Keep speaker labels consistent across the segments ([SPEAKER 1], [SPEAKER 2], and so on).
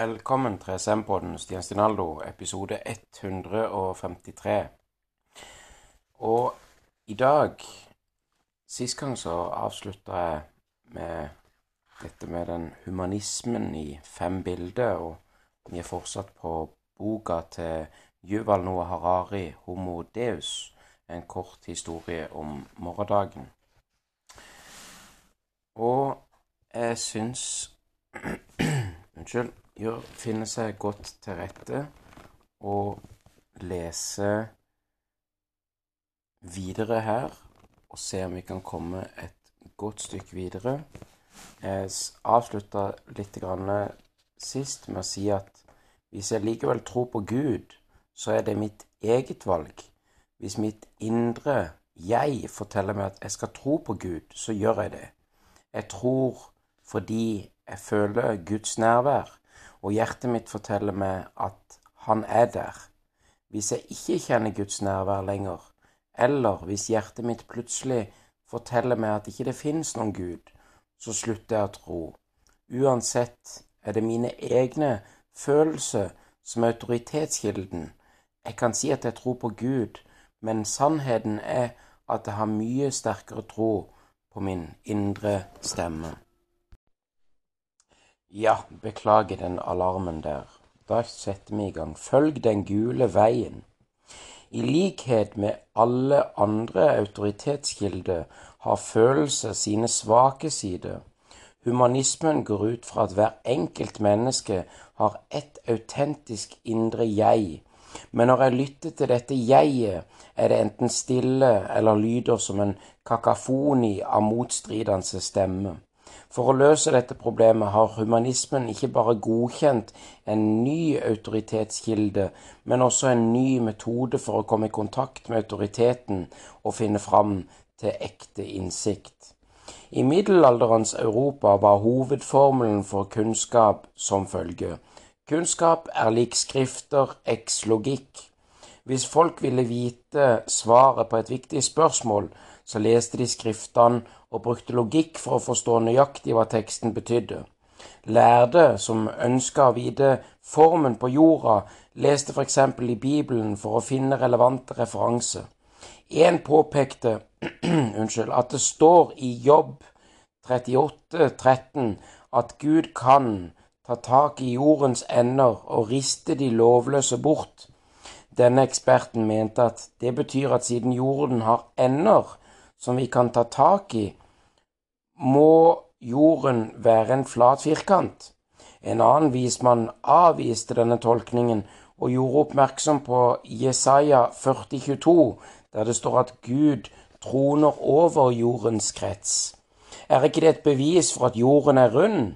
[SPEAKER 1] Velkommen til SM-podden Stian Stinaldo, episode 153. Og i dag Sist gang så avslutta jeg med dette med den humanismen i fem bilder, og vi er fortsatt på boka til Yuval Noah Harari, 'Homo Deus', en kort historie om morgendagen. Og jeg syns Unnskyld. Gjør, finne seg godt til rette og lese videre her og se om vi kan komme et godt stykke videre. Jeg avslutta litt sist med å si at hvis jeg likevel tror på Gud, så er det mitt eget valg. Hvis mitt indre jeg forteller meg at jeg skal tro på Gud, så gjør jeg det. Jeg tror fordi jeg føler Guds nærvær, og hjertet mitt forteller meg at Han er der. Hvis jeg ikke kjenner Guds nærvær lenger, eller hvis hjertet mitt plutselig forteller meg at ikke det finnes noen Gud, så slutter jeg å tro. Uansett er det mine egne følelser som er autoritetskilden. Jeg kan si at jeg tror på Gud, men sannheten er at jeg har mye sterkere tro på min indre stemme. Ja, beklager den alarmen der. Da setter vi i gang. Følg den gule veien. I likhet med alle andre autoritetskilder har følelser sine svake sider. Humanismen går ut fra at hver enkelt menneske har ett autentisk indre jeg. Men når jeg lytter til dette jeget, er det enten stille eller lyder som en kakafoni av motstridende stemmer. For å løse dette problemet har humanismen ikke bare godkjent en ny autoritetskilde, men også en ny metode for å komme i kontakt med autoriteten og finne fram til ekte innsikt. I middelalderens Europa var hovedformelen for kunnskap som følger. Kunnskap er lik skrifter eks logikk. Hvis folk ville vite svaret på et viktig spørsmål, så leste de skriftene og brukte logikk for å forstå nøyaktig hva teksten betydde. Lærde som ønska å vite formen på jorda, leste f.eks. i Bibelen for å finne relevante referanser. En påpekte unnskyld, at det står i Jobb 38, 13 at Gud kan ta tak i jordens ender og riste de lovløse bort. Denne eksperten mente at det betyr at siden jorden har ender som vi kan ta tak i, må jorden være en flat firkant. En annen vismann avviste denne tolkningen og gjorde oppmerksom på Jesaja 40,22, der det står at Gud troner over jordens krets. Er ikke det et bevis for at jorden er rund?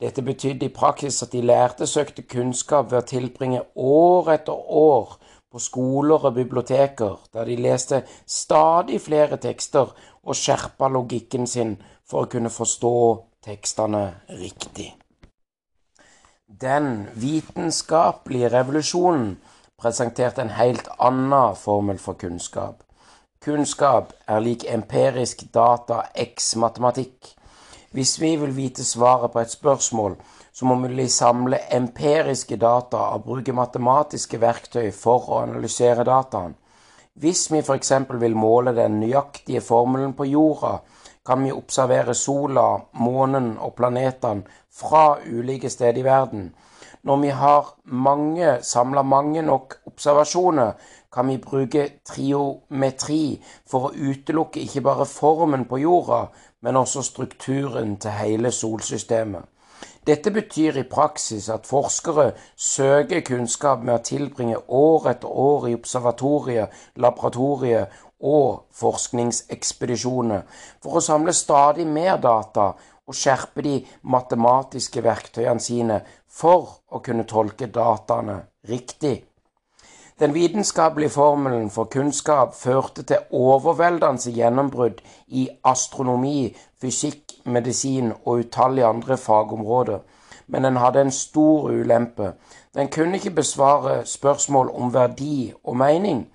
[SPEAKER 1] Dette betydde i praksis at de lærte søkte kunnskap ved å tilbringe år etter år på skoler og biblioteker, der de leste stadig flere tekster og skjerpa logikken sin for å kunne forstå tekstene riktig. Den vitenskapelige revolusjonen presenterte en helt annen formel for kunnskap. Kunnskap er lik empirisk data x matematikk. Hvis vi vil vite svaret på et spørsmål, så må vi samle empiriske data og bruke matematiske verktøy for å analysere dataen. Hvis vi f.eks. vil måle den nøyaktige formelen på jorda, kan vi observere sola, månen og planetene fra ulike steder i verden. Når vi har mange, samla mange nok observasjoner, kan vi bruke triometri for å utelukke ikke bare formen på jorda, men også strukturen til hele solsystemet. Dette betyr i praksis at forskere søker kunnskap med å tilbringe år etter år i observatorier, laboratorier og forskningsekspedisjoner for å samle stadig mer data og skjerpe de matematiske verktøyene sine for å kunne tolke dataene riktig. Den vitenskapelige formelen for kunnskap førte til overveldende gjennombrudd i astronomi, fysikk, medisin og utallige andre fagområder, men den hadde en stor ulempe. Den kunne ikke besvare spørsmål om verdi og mening.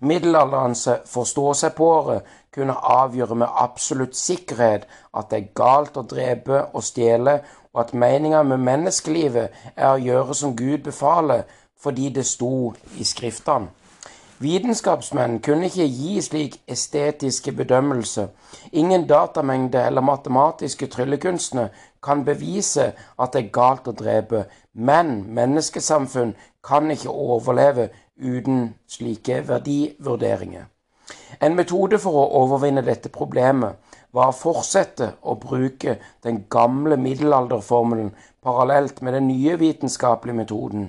[SPEAKER 1] Middelalderens forstå-seg-på-året kunne avgjøre med absolutt sikkerhet at det er galt å drepe og stjele, og at meninga med menneskelivet er å gjøre som Gud befaler, fordi det sto i Skriftene. Vitenskapsmenn kunne ikke gi slik estetiske bedømmelse. Ingen datamengde eller matematiske tryllekunstner kan bevise at det er galt å drepe, men menneskesamfunn kan ikke overleve uten slike verdivurderinger. En metode for å overvinne dette problemet var å fortsette å bruke den gamle middelalderformelen parallelt med den nye vitenskapelige metoden.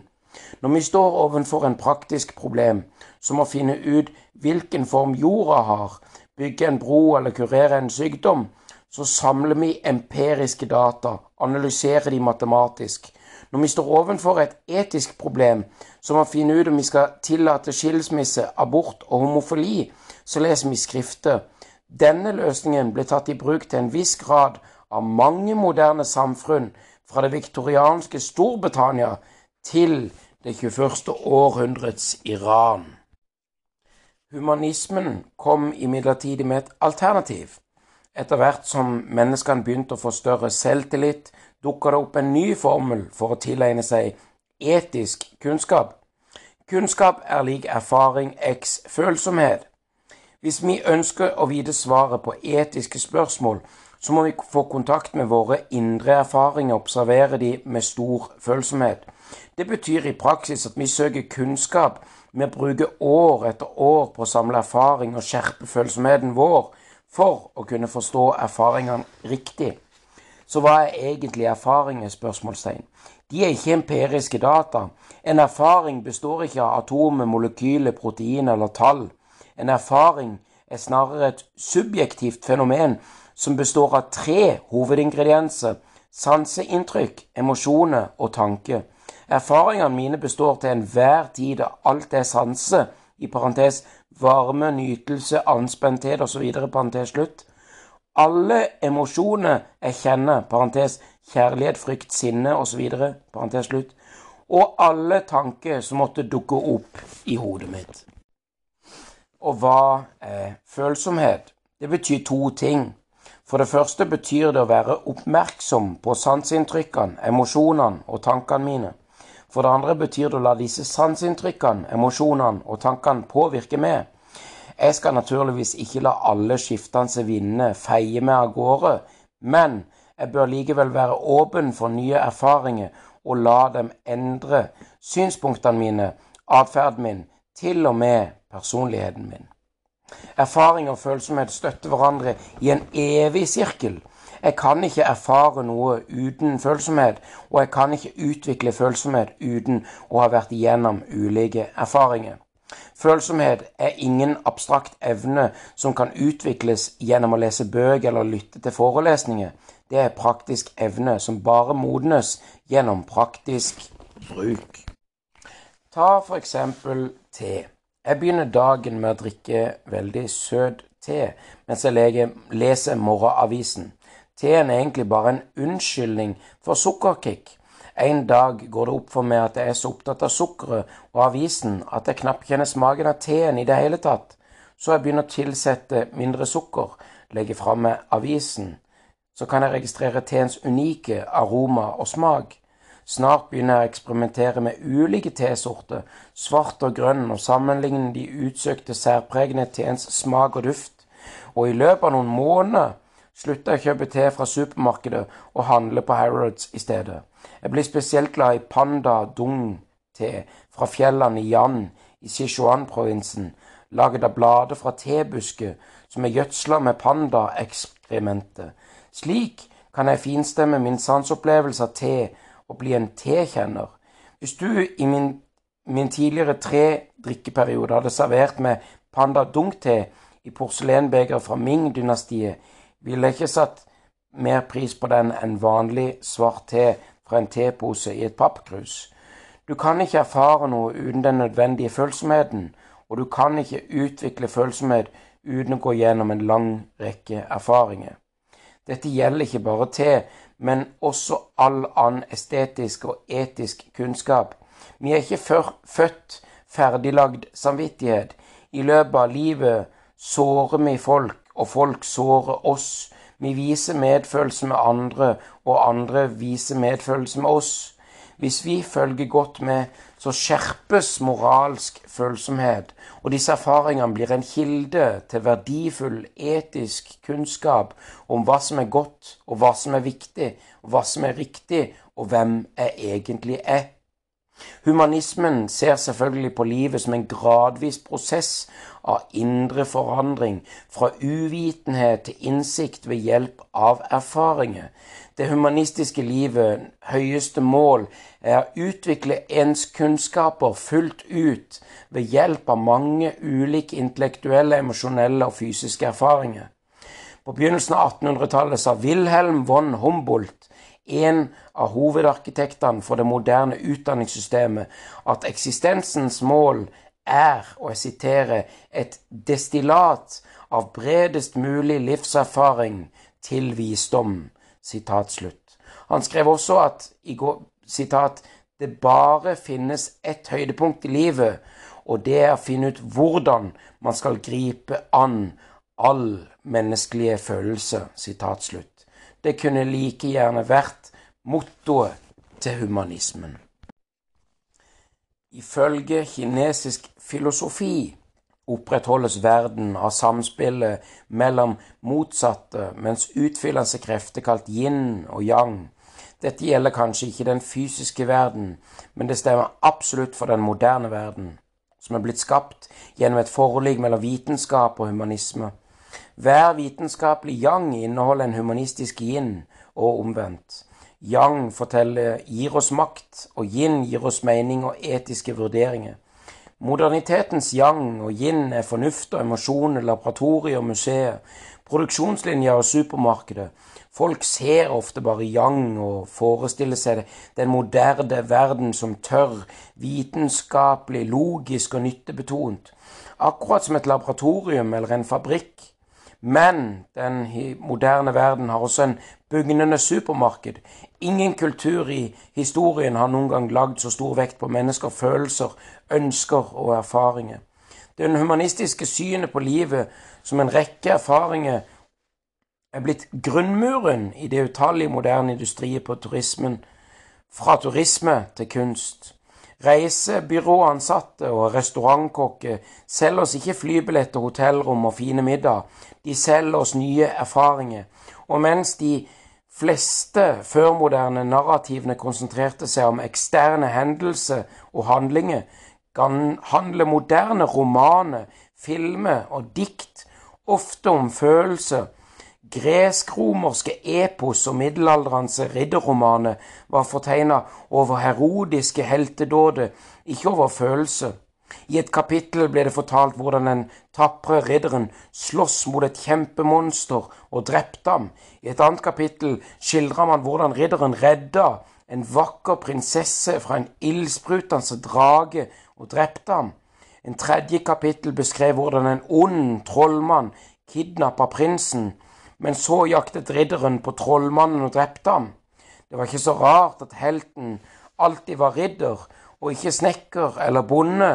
[SPEAKER 1] Når vi står overfor en praktisk problem, som å finne ut hvilken form jorda har, bygge en bro eller kurere en sykdom, så samler vi empiriske data, analyserer de matematisk. Når vi står overfor et etisk problem, som å finne ut om vi skal tillate skilsmisse, abort og homofili, så leser vi skrifter. Denne løsningen ble tatt i bruk til en viss grad av mange moderne samfunn, fra det viktorianske Storbritannia til det 21. århundrets Iran. Humanismen kom imidlertid med et alternativ. Etter hvert som menneskene begynte å få større selvtillit, dukka det opp en ny formel for å tilegne seg etisk kunnskap. Kunnskap er lik erfaring x følsomhet. Hvis vi ønsker å vite svaret på etiske spørsmål, så må vi få kontakt med våre indre erfaringer og observere de med stor følsomhet. Det betyr i praksis at vi søker kunnskap vi bruker år etter år på å samle erfaring og skjerpe følsomheten vår for å kunne forstå erfaringene riktig. Så hva er egentlig erfaringer? spørsmålstegn. De er ikke empiriske data. En erfaring består ikke av atomer, molekyler, proteiner eller tall. En erfaring er snarere et subjektivt fenomen som består av tre hovedingredienser sanseinntrykk, emosjoner og tanke. Erfaringene mine består til enhver tid av alt det sanse, i parentes varme, nytelse, anspenthet osv., parentes slutt. Alle emosjoner jeg kjenner, parentes kjærlighet, frykt, sinne osv., parentes slutt. Og alle tanker som måtte dukke opp i hodet mitt. Og hva er følsomhet? Det betyr to ting. For det første betyr det å være oppmerksom på sanseinntrykkene, emosjonene og tankene mine. For det andre betyr det å la disse sanseinntrykkene, emosjonene og tankene påvirke meg. Jeg skal naturligvis ikke la alle skiftende vinder feie meg av gårde, men jeg bør likevel være åpen for nye erfaringer og la dem endre synspunktene mine, atferden min, til og med personligheten min. Erfaring og følsomhet støtter hverandre i en evig sirkel jeg kan ikke erfare noe uten følsomhet, og jeg kan ikke utvikle følsomhet uten å ha vært igjennom ulike erfaringer. Følsomhet er ingen abstrakt evne som kan utvikles gjennom å lese bøker eller lytte til forelesninger. Det er praktisk evne som bare modnes gjennom praktisk bruk. Ta for eksempel te. Jeg begynner dagen med å drikke veldig søt te mens jeg leser morgenavisen. Teen er egentlig bare en unnskyldning for sukkerkick. En dag går det opp for meg at jeg er så opptatt av sukkeret og avisen at jeg knapt kjenner smaken av teen i det hele tatt. Så jeg begynner å tilsette mindre sukker, legger fra meg avisen. Så kan jeg registrere teens unike aroma og smak. Snart begynner jeg å eksperimentere med ulike tesorter, svart og grønn, og sammenligne de utsøkte særpregene teens smak og duft. Og i løpet av noen måneder Slutta å kjøpe te fra supermarkedet og handle på Harrods i stedet. Jeg blir spesielt glad i Panda Dung-te fra fjellene i Yan i Sichuan-provinsen, laget av blader fra tebusker som er gjødsla med panda-ekskrementet. Slik kan jeg finstemme min sansopplevelse av te og bli en tekjenner. Hvis du i min, min tidligere tre drikkeperiode hadde servert meg Panda Dung-te i porselenbeger fra Ming-dynastiet ville ikke satt mer pris på den enn vanlig svart te fra en tepose i et pappkrus. Du kan ikke erfare noe uten den nødvendige følsomheten, og du kan ikke utvikle følsomhet uten å gå gjennom en lang rekke erfaringer. Dette gjelder ikke bare te, men også all annen estetisk og etisk kunnskap. Vi er ikke født ferdiglagd samvittighet. I løpet av livet sårer vi folk og folk sårer oss. Vi viser medfølelse med andre, og andre viser medfølelse med oss. Hvis vi følger godt med, så skjerpes moralsk følsomhet, og disse erfaringene blir en kilde til verdifull etisk kunnskap om hva som er godt, og hva som er viktig, og hva som er riktig, og hvem jeg egentlig er. Humanismen ser selvfølgelig på livet som en gradvis prosess av indre forandring, fra uvitenhet til innsikt ved hjelp av erfaringer. Det humanistiske livet høyeste mål er å utvikle ens kunnskaper fullt ut ved hjelp av mange ulike intellektuelle, emosjonelle og fysiske erfaringer. På begynnelsen av 1800-tallet sa Wilhelm von Humboldt en av hovedarkitektene for det moderne utdanningssystemet, at eksistensens mål er, og jeg siterer, et destillat av bredest mulig livserfaring til visdom. Sitat slutt. Han skrev også at i går, sitat, det bare finnes ett høydepunkt i livet, og det er å finne ut hvordan man skal gripe an all menneskelige følelse. Sitat slutt. Det kunne like gjerne vært mottoet til humanismen. Ifølge kinesisk filosofi opprettholdes verden av samspillet mellom motsatte, mens utfyllende krefter kalt yin og yang. Dette gjelder kanskje ikke den fysiske verden, men det stemmer absolutt for den moderne verden, som er blitt skapt gjennom et forlik mellom vitenskap og humanisme. Hver vitenskapelig yang inneholder en humanistisk yin, og omvendt. Yang forteller gir oss makt, og yin gir oss mening og etiske vurderinger. Modernitetens yang og yin er fornuft og emosjoner, laboratorier og museer, produksjonslinjer og supermarkeder. Folk ser ofte bare yang og forestiller seg den moderne verden som tørr, vitenskapelig, logisk og nyttebetont. Akkurat som et laboratorium eller en fabrikk. Men den moderne verden har også en bugnende supermarked. Ingen kultur i historien har noen gang lagd så stor vekt på mennesker, følelser, ønsker og erfaringer. Det humanistiske synet på livet som en rekke erfaringer er blitt grunnmuren i det utallige moderne industriet på turismen, fra turisme til kunst. Reisebyråansatte og restaurantkokker selger oss ikke flybilletter, hotellrom og fine middag. De selger oss nye erfaringer. Og mens de fleste førmoderne narrativene konsentrerte seg om eksterne hendelser og handlinger, kan handle moderne romaner, filmer og dikt ofte om følelser Gresk-romerske epos og middelalderens ridderromaner var fortegna over herodiske heltedåder, ikke over følelse. I et kapittel ble det fortalt hvordan den tapre ridderen sloss mot et kjempemonster og drepte ham. I et annet kapittel skildrer man hvordan ridderen redda en vakker prinsesse fra en ildsprutende drage og drepte ham. En tredje kapittel beskrev hvordan en ond trollmann kidnappa prinsen men så jaktet ridderen på trollmannen og drepte ham. Det var ikke så rart at helten alltid var ridder og ikke snekker eller bonde,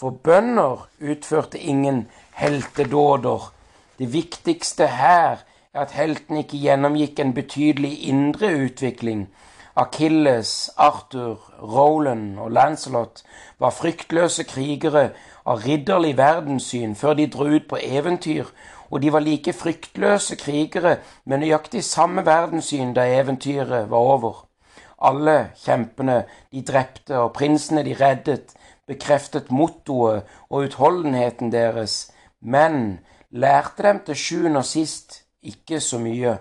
[SPEAKER 1] for bønder utførte ingen heltedåder. Det viktigste her er at helten ikke gjennomgikk en betydelig indre utvikling. Akilles, Arthur, Roland og Lancelot var fryktløse krigere av ridderlig verdenssyn før de dro ut på eventyr og de var like fryktløse krigere med nøyaktig samme verdenssyn da eventyret var over. Alle kjempene de drepte og prinsene de reddet, bekreftet mottoet og utholdenheten deres, men lærte dem til sjuende og sist ikke så mye.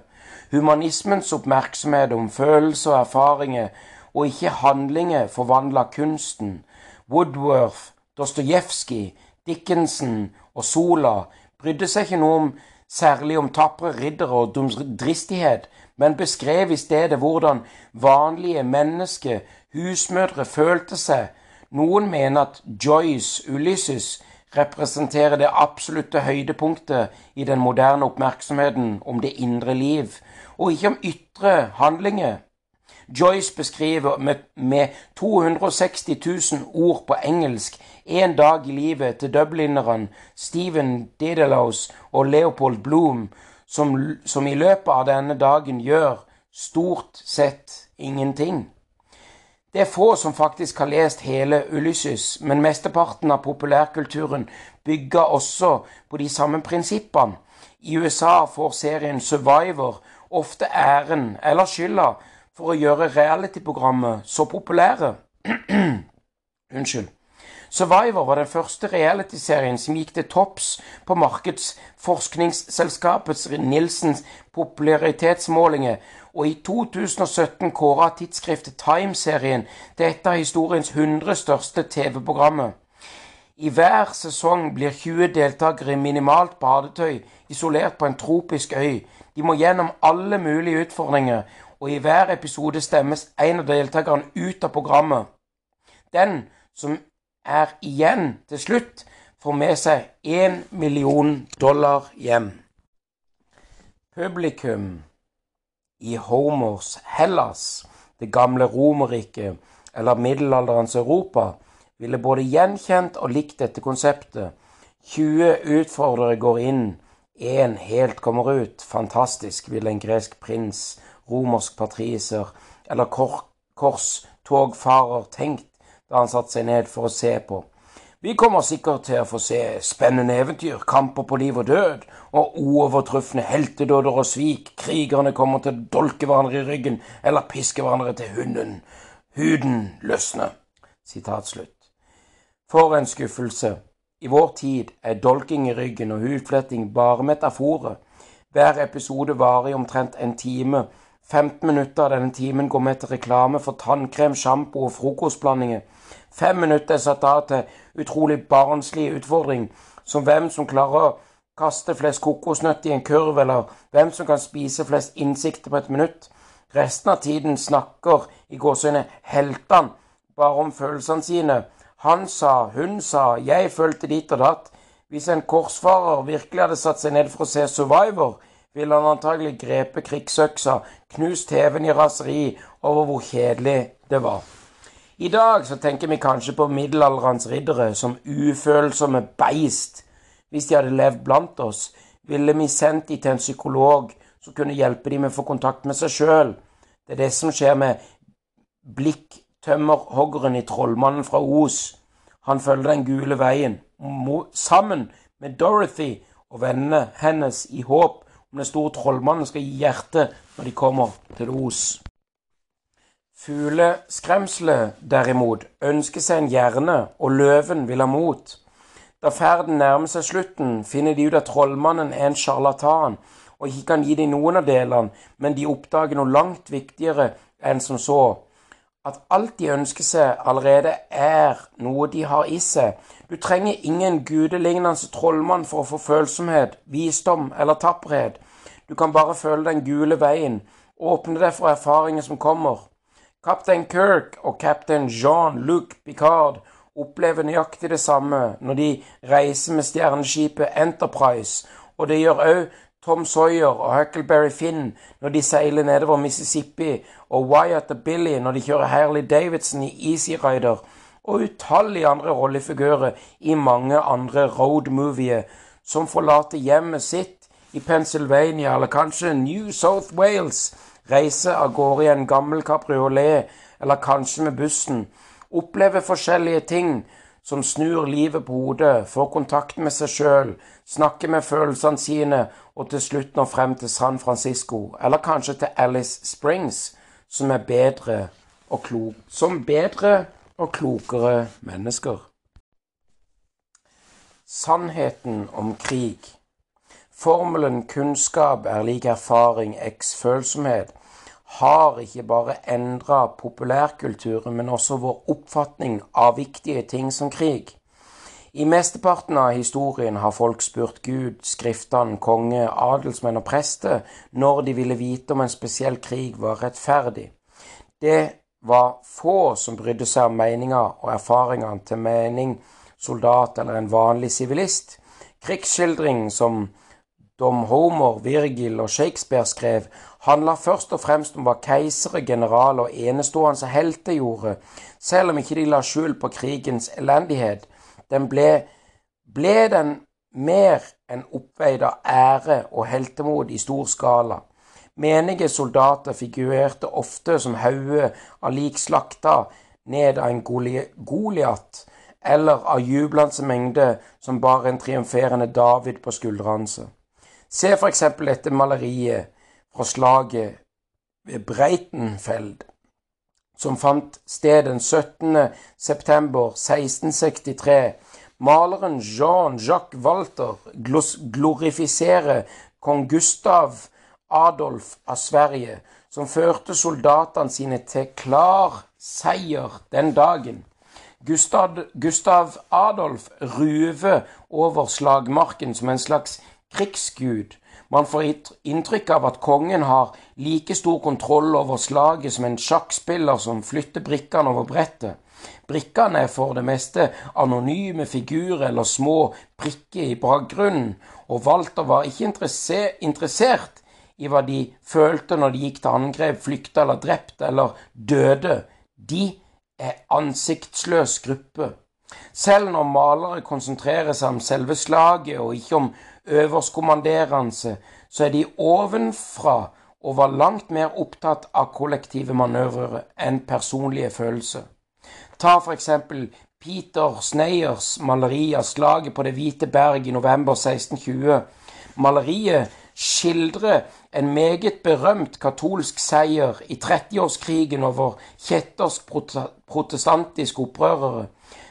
[SPEAKER 1] Humanismens oppmerksomhet om følelser og erfaringer, og ikke handlinger, forvandla kunsten. Woodworth, Dostojevskij, Dickinson og Sola brydde seg ikke noe om særlig om tapre riddere og dumdristighet, men beskrev i stedet hvordan vanlige mennesker, husmødre, følte seg. Noen mener at Joyce, Ulysses, representerer det absolutte høydepunktet i den moderne oppmerksomheten om det indre liv, og ikke om ytre handlinger. Joyce beskriver med, med 260 000 ord på engelsk en dag i livet til dublinerne Stephen Didelos og Leopold Bloom, som, som i løpet av denne dagen gjør stort sett ingenting. Det er få som faktisk har lest hele Ulysses, men mesteparten av populærkulturen bygger også på de samme prinsippene. I USA får serien Survivor ofte æren eller skylda for å gjøre reality-programmet så populære. Unnskyld. Survivor var den første realityserien som gikk til topps på markedsforskningsselskapets Nilsens popularitetsmålinger, og i 2017 kåra tidsskriftet Time-serien til et av historiens 100 største TV-programmer. I hver sesong blir 20 deltakere i minimalt badetøy isolert på en tropisk øy. De må gjennom alle mulige utfordringer, og i hver episode stemmes en av deltakerne ut av programmet. Den som er igjen til slutt, får med seg én million dollar hjem. Publikum i Homers Hellas, det gamle Romerriket eller middelalderens Europa, ville både gjenkjent og likt dette konseptet. 20 utfordrere går inn, én helt kommer ut. Fantastisk, ville en gresk prins, romersk patriser eller kor korstogfarer tenkt da han satte seg ned for å se på. Vi kommer sikkert til å få se spennende eventyr, kamper på liv og død, og uovertrufne heltedåder og svik. Krigerne kommer til å dolke hverandre i ryggen eller piske hverandre til hunden. Huden løsner. Sitat slutt. For en skuffelse. I vår tid er dolking i ryggen og hudfletting bare metaforer. Hver episode varer i omtrent en time. 15 minutter av denne timen går med til reklame for tannkrem, sjampo og frokostblandinger. Fem minutter er satt av til utrolig barnslig utfordring, som hvem som klarer å kaste flest kokosnøtt i en kurv, eller hvem som kan spise flest innsikter på et minutt. Resten av tiden snakker i gåseøyne heltene bare om følelsene sine. Han sa, hun sa, jeg følte dit og datt. Hvis en korsfarer virkelig hadde satt seg ned for å se Survivor, ville han antagelig grepe krigsøksa, knust TV-en i raseri over hvor kjedelig det var. I dag så tenker vi kanskje på middelalderens riddere som ufølsomme beist. Hvis de hadde levd blant oss, ville vi sendt dem til en psykolog som kunne hjelpe dem med å få kontakt med seg sjøl. Det er det som skjer med blikktømmerhoggeren i Trollmannen fra Os. Han følger den gule veien, sammen med Dorothy og vennene hennes, i håp om den store trollmannen skal gi hjerte når de kommer til Os. Fugleskremselet, derimot, ønsker seg en hjerne, og løven vil ha mot. Da ferden nærmer seg slutten, finner de ut at trollmannen er en sjarlatan og ikke kan gi dem noen av delene, men de oppdager noe langt viktigere enn som så. At alt de ønsker seg, allerede er noe de har i seg. Du trenger ingen gudelignende trollmann for å få følsomhet, visdom eller tapperhet. Du kan bare føle den gule veien, åpne deg for erfaringer som kommer. Kaptein Kirk og kaptein Jean-Luc Picard opplever nøyaktig det samme når de reiser med stjerneskipet Enterprise, og det gjør òg Tom Sawyer og Huckleberry Finn når de seiler nedover Mississippi, og Wyatt og Billy når de kjører Harley Davidson i Easy Rider, og utallige andre rollefigurer i mange andre road-movier som forlater hjemmet sitt i Pennsylvania eller kanskje New South Wales reise av gårde i en gammel kabriolet, eller kanskje med bussen, oppleve forskjellige ting som snur livet på hodet, får kontakt med seg sjøl, snakker med følelsene sine og til slutt når frem til San Francisco, eller kanskje til Alice Springs, som er bedre og klok, som bedre og klokere mennesker. Sannheten om krig. Formelen kunnskap er lik erfaring x følsomhet har ikke bare endra populærkulturen, men også vår oppfatning av viktige ting som krig. I mesteparten av historien har folk spurt Gud, skriftene, konge, adelsmenn og prester når de ville vite om en spesiell krig var rettferdig. Det var få som brydde seg om meninga og erfaringene til mening, soldat eller en vanlig sivilist. Krigsskildring som Dom Homer, Virgil og Shakespeare skrev, handla først og fremst om hva keisere, generaler og enestående helter gjorde, selv om ikke de la skjul på krigens elendighet. Den ble, ble den mer enn oppveid av ære og heltemod i stor skala. Menige soldater figurerte ofte som hauger av lik slakta ned av en Goliat, eller av jublende mengde som bar en triumferende David på skuldrene. Se for eksempel dette maleriet fra slaget ved Breitenfeld, som fant sted den 17. september 1663. Maleren Jean-Jacques Walter glorifiserer kong Gustav Adolf av Sverige, som førte soldatene sine til klar seier den dagen. Gustav, Gustav Adolf ruver over slagmarken som en slags krigsgud. Man får inntrykk av at kongen har like stor kontroll over slaget som en sjakkspiller som flytter brikkene over brettet. Brikkene er for det meste anonyme figurer eller små prikker i bakgrunnen, og Walter var ikke interessert i hva de følte når de gikk til angrep, flykta eller drepte eller døde. De er ansiktsløs gruppe. Selv når malere konsentrerer seg om selve slaget og ikke om øverstkommanderende, så er de ovenfra og var langt mer opptatt av kollektive manøvrer enn personlige følelser. Ta for eksempel Peter Sneyers maleri av slaget på Det hvite berg i november 1620. Maleriet skildrer en meget berømt katolsk seier i 30-årskrigen over kjettersk protestantiske opprørere.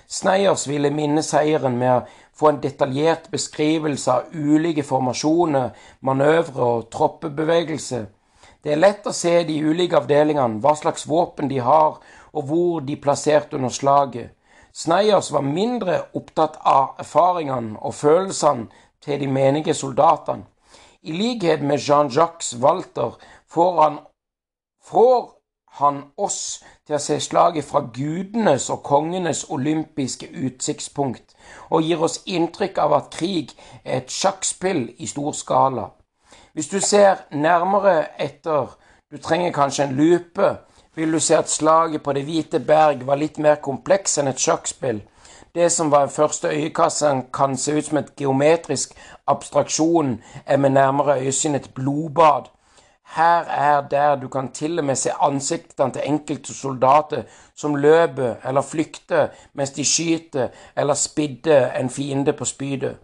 [SPEAKER 1] Sneyers ville minne seieren med få en detaljert beskrivelse av ulike formasjoner, manøvre og troppebevegelse. Det er lett å se de ulike avdelingene, hva slags våpen de har, og hvor de plasserte under slaget. Sneyers var mindre opptatt av erfaringene og følelsene til de menige soldatene. I likhet med Jean-Jacques Walter får han, får han oss til å se slaget fra gudenes og kongenes olympiske utsiktspunkt, og gir oss inntrykk av at krig er et sjakkspill i stor skala. Hvis du ser nærmere etter, du trenger kanskje en lupe, vil du se at slaget på Det hvite berg var litt mer kompleks enn et sjakkspill. Det som var første øyekasse kan se ut som et geometrisk abstraksjon, er med nærmere øyesyn et blodbad her er der du kan til og med se ansiktene til enkelte soldater som løper eller flykter mens de skyter eller spidder en fiende på spydet.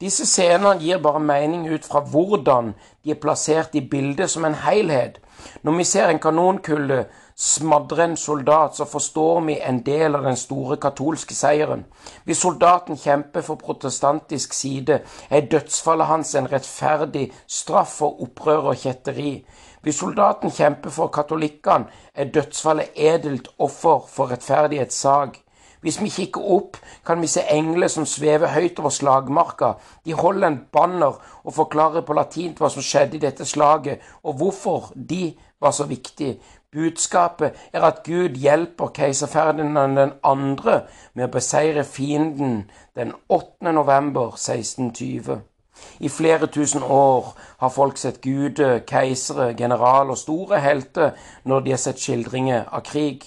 [SPEAKER 1] Disse scenene gir bare mening ut fra hvordan de er plassert i bildet som en helhet. Når vi ser en kanonkulle smadre en soldat, så forstår vi en del av den store katolske seieren. Hvis soldaten kjemper for protestantisk side, er dødsfallet hans en rettferdig straff for opprør og kjetteri. Hvis soldaten kjemper for katolikkene, er dødsfallet edelt offer for rettferdighetssak. Hvis vi kikker opp, kan vi se engler som svever høyt over slagmarka. De holder en banner og forklarer på latin hva som skjedde i dette slaget, og hvorfor de var så viktige. Budskapet er at Gud hjelper keiser Ferdinand 2. med å beseire fienden den 8. november 1620. I flere tusen år har folk sett guder, keisere, generaler og store helter når de har sett skildringer av krig.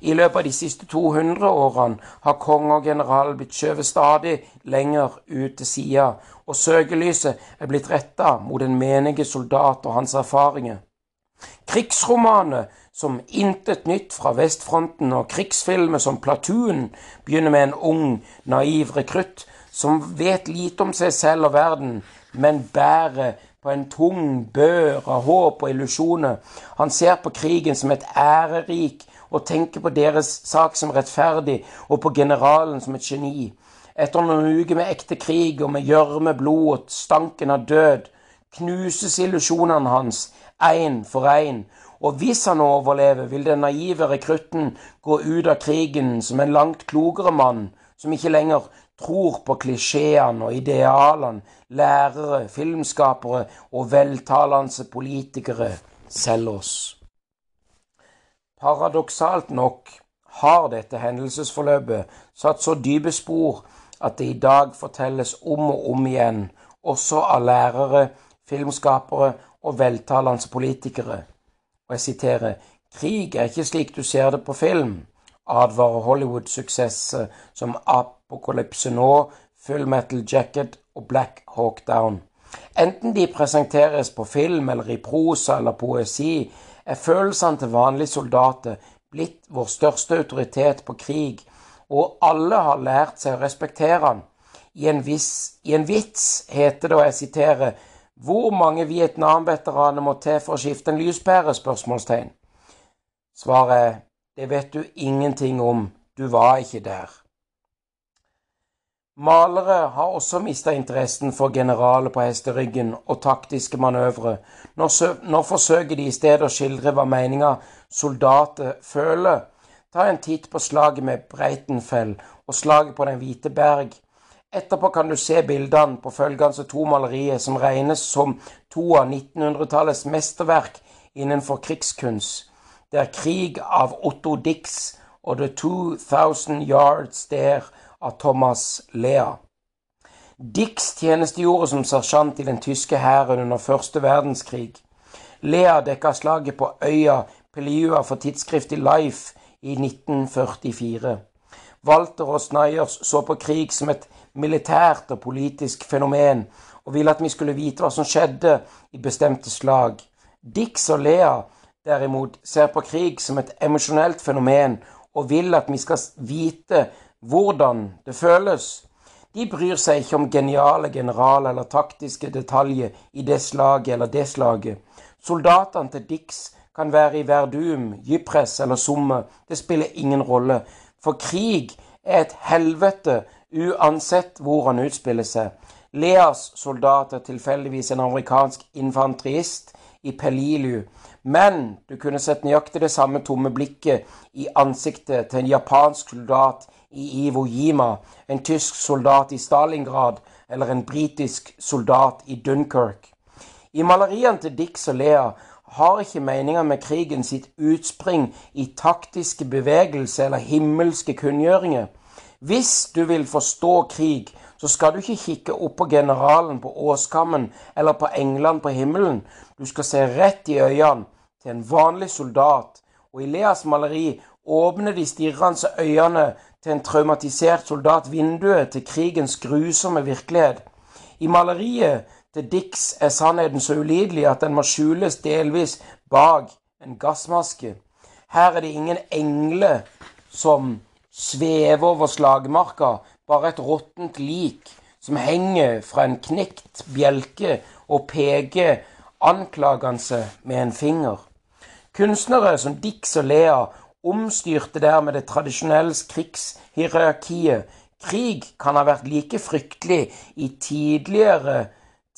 [SPEAKER 1] I løpet av de siste 200 årene har konge og general blitt skjøvet stadig lenger ut til sida, og søkelyset er blitt retta mot den menige soldat og hans erfaringer. Krigsromaner som Intet nytt fra vestfronten og krigsfilmer som Platoon begynner med en ung, naiv rekrutt som vet lite om seg selv og verden, men bærer på en tung bør av håp og illusjoner. Han ser på krigen som et ærerik og tenker på deres sak som rettferdig, og på generalen som et geni. Etter noen uker med ekte krig og med gjørme, blod og stanken av død, knuses illusjonene hans én for én, og hvis han overlever, vil den naive rekrutten gå ut av krigen som en langt klokere mann, som ikke lenger tror på klisjeene og idealene lærere, filmskapere og veltalende politikere selger oss. Paradoksalt nok har dette hendelsesforløpet satt så dype spor at det i dag fortelles om og om igjen, også av lærere, filmskapere og veltalende politikere. Og jeg siterer Krig er ikke slik du ser det på film, advarer Hollywood-suksesser som Apokalypse nå, Full Metal Jacket og Black Hawk Down. Enten de presenteres på film eller i prosa eller poesi, er følelsene til vanlige soldater blitt vår største autoritet på krig, og alle har lært seg å respektere han. I en, viss, I en vits heter det, og jeg siterer, hvor mange Vietnam-veteraner må til for å skifte en lyspære? spørsmålstegn. Svaret er det vet du ingenting om, du var ikke der. Malere har også mista interessen for generaler på hesteryggen og taktiske manøvre. Nå, nå, forsøker de i stedet å skildre hva meninga soldater føler. Ta en titt på slaget med Breitenfell og slaget på Den hvite berg. Etterpå kan du se bildene på følgende to malerier som regnes som to av 1900-tallets mesterverk innenfor krigskunst. Det er 'Krig' av Otto Dix og 'The 2000 Yards There' av Thomas Lea. Dix tjenestegjorde som sersjant i den tyske hæren under første verdenskrig. Lea dekka slaget på øya Peliua for tidsskriftet Life i 1944. Walter og Snayers så på krig som et militært og politisk fenomen, og ville at vi skulle vite hva som skjedde i bestemte slag. Dix og Lea derimot ser på krig som et emosjonelt fenomen, og vil at vi skal vite hvordan det føles. De bryr seg ikke om geniale generaler eller taktiske detaljer i det slaget eller det slaget. Soldatene til Dix kan være i Verdum, Gypres eller Somme. Det spiller ingen rolle. For krig er et helvete uansett hvor han utspiller seg. Leas soldat er tilfeldigvis en amerikansk infanterist i Pelilu, men du kunne sett nøyaktig det samme tomme blikket i ansiktet til en japansk soldat i Iwo Jima, en tysk soldat i Stalingrad eller en britisk soldat i Dunkerque. I maleriene til Dix og Lea har ikke meninga med krigen sitt utspring i taktiske bevegelser eller himmelske kunngjøringer. Hvis du vil forstå krig, så skal du ikke kikke opp på generalen på åskammen eller på englene på himmelen. Du skal se rett i øynene til en vanlig soldat, og i Leas maleri åpner de stirrende øynene til en traumatisert soldat vinduet til krigens grusomme virkelighet. I maleriet til Dix er sannheten så ulidelig at den må skjules delvis bak en gassmaske. Her er det ingen engler som svever over slagmarka, bare et råttent lik som henger fra en knekt bjelke og peker anklagende med en finger. Kunstnere som Dix og Lea omstyrte dermed det tradisjonelle krigshierarkiet. Krig kan ha vært like fryktelig i tidligere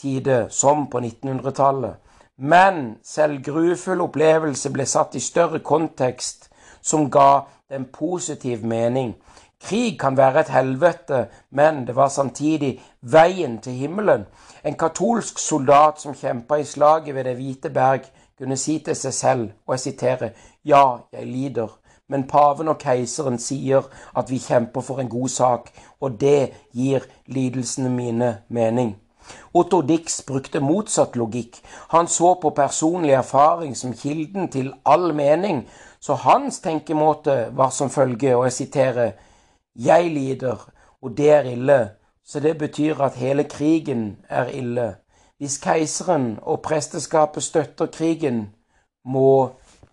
[SPEAKER 1] tider som på 1900-tallet. Men selv grufull opplevelse ble satt i større kontekst, som ga den positiv mening. Krig kan være et helvete, men det var samtidig veien til himmelen. En katolsk soldat som kjempa i slaget ved Det hvite berg, kunne si til seg selv, og jeg siterer, ja, jeg lider, men paven og keiseren sier at vi kjemper for en god sak, og det gir lidelsene mine mening. Otto Dix brukte motsatt logikk. Han så på personlig erfaring som kilden til all mening, så hans tenkemåte var som følge, og jeg siterer, Jeg lider, og det er ille, så det betyr at hele krigen er ille. Hvis keiseren og presteskapet støtter krigen, må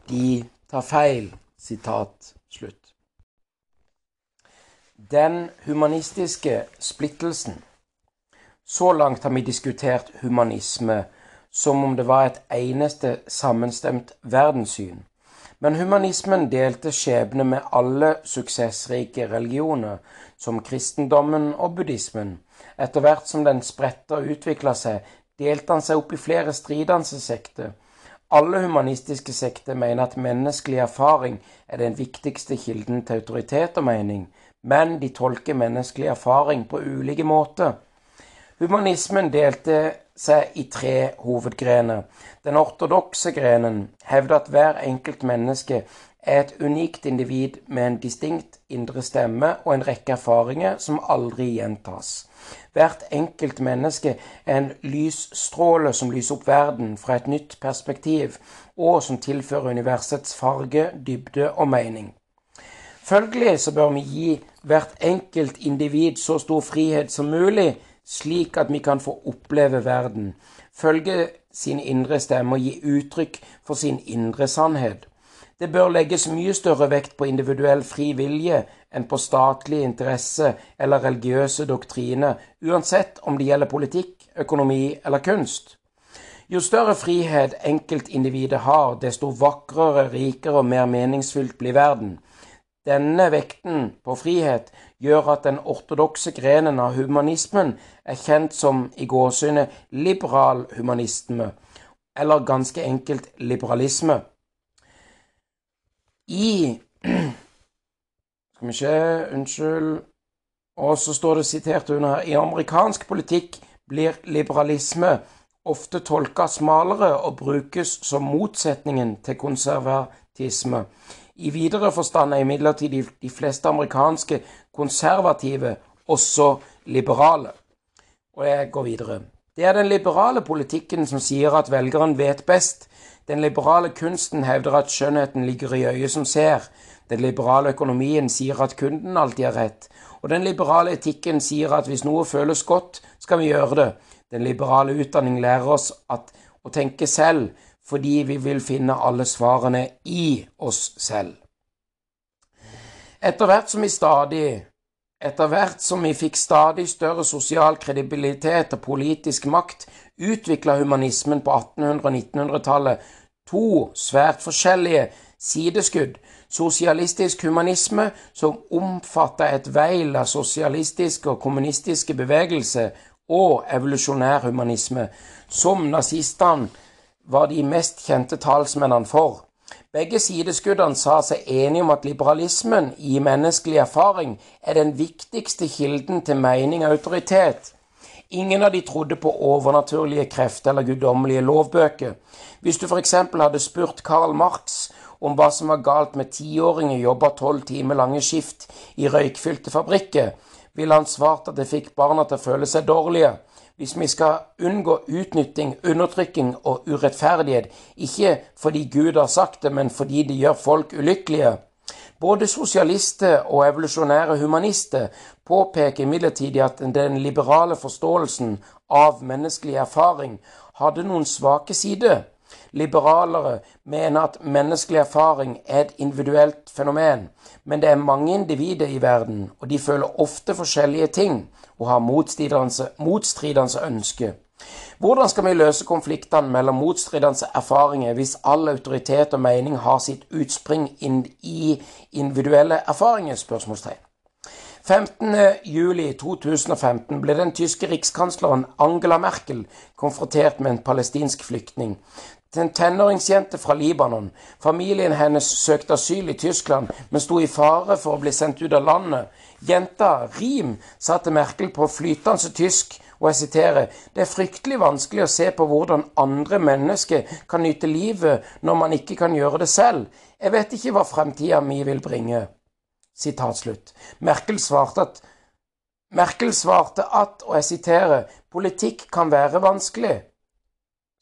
[SPEAKER 1] de ta feil. Sitat slutt. Den humanistiske splittelsen. Så langt har vi diskutert humanisme som om det var et eneste sammenstemt verdenssyn. Men humanismen delte skjebne med alle suksessrike religioner, som kristendommen og buddhismen. Etter hvert som den spredte og utvikla seg, delte han seg opp i flere stridende sekter. Alle humanistiske sekter mener at menneskelig erfaring er den viktigste kilden til autoritet og mening, men de tolker menneskelig erfaring på ulike måter. Humanismen delte seg i tre hovedgrener. Den ortodokse grenen hevder at hver enkelt menneske er et unikt individ med en distinkt indre stemme og en rekke erfaringer som aldri gjentas. Hvert enkelt menneske er en lysstråle som lyser opp verden fra et nytt perspektiv, og som tilfører universets farge, dybde og mening. Følgelig så bør vi gi hvert enkelt individ så stor frihet som mulig, slik at vi kan få oppleve verden, følge sin indre stemme og gi uttrykk for sin indre sannhet. Det bør legges mye større vekt på individuell fri vilje enn på statlig interesse eller religiøse doktriner, uansett om det gjelder politikk, økonomi eller kunst. Jo større frihet enkeltindividet har, desto vakrere, rikere og mer meningsfylt blir verden. Denne vekten på frihet gjør at den ortodokse grenen av humanismen er kjent som i gåsehudet liberal humanisme, eller ganske enkelt liberalisme. I Skal vi se Unnskyld. Og så står det sitert under her I amerikansk politikk blir liberalisme ofte tolka smalere og brukes som motsetningen til konservatisme. I videre forstand er imidlertid de fleste amerikanske konservative også liberale. Og jeg går videre. Det er den liberale politikken som sier at velgeren vet best. Den liberale kunsten hevder at skjønnheten ligger i øyet som ser. Den liberale økonomien sier at kunden alltid har rett. Og den liberale etikken sier at hvis noe føles godt, skal vi gjøre det. Den liberale utdanning lærer oss å tenke selv, fordi vi vil finne alle svarene i oss selv. Etter hvert som vi stadig etter hvert som vi fikk stadig større sosial kredibilitet og politisk makt, utvikla humanismen på 1800- og 1900-tallet to svært forskjellige sideskudd. Sosialistisk humanisme, som omfatta et veil av sosialistiske og kommunistiske bevegelser, og evolusjonær humanisme, som nazistene var de mest kjente talsmennene for. Begge sideskuddene sa seg enige om at liberalismen i menneskelig erfaring er den viktigste kilden til mening og autoritet. Ingen av de trodde på overnaturlige krefter eller guddommelige lovbøker. Hvis du f.eks. hadde spurt Karl Marx om hva som var galt med tiåringer jobba tolv timer lange skift i røykfylte fabrikker, ville han svart at det fikk barna til å føle seg dårlige hvis vi skal unngå utnytting, undertrykking og urettferdighet, ikke fordi Gud har sagt det, men fordi det gjør folk ulykkelige. Både sosialister og evolusjonære humanister påpeker imidlertid at den liberale forståelsen av menneskelig erfaring hadde noen svake sider. Liberalere mener at menneskelig erfaring er et individuelt fenomen, men det er mange individer i verden, og de føler ofte forskjellige ting og har motstridende ønsker. Hvordan skal vi løse konfliktene mellom motstridende erfaringer hvis all autoritet og mening har sitt utspring i individuelle erfaringer? spørsmålstegn. 15.07.2015 ble den tyske rikskansleren Angela Merkel konfrontert med en palestinsk flyktning en tenåringsjente fra Libanon. Familien hennes søkte asyl i Tyskland, men sto i fare for å bli sendt ut av landet. Jenta, Rim, sa til Merkel på flytende tysk, og jeg siterer, det er fryktelig vanskelig å se på hvordan andre mennesker kan nyte livet når man ikke kan gjøre det selv. Jeg vet ikke hva fremtida mi vil bringe. Sitat slutt. Merkel svarte at Merkel svarte at, og jeg siterer, politikk kan være vanskelig.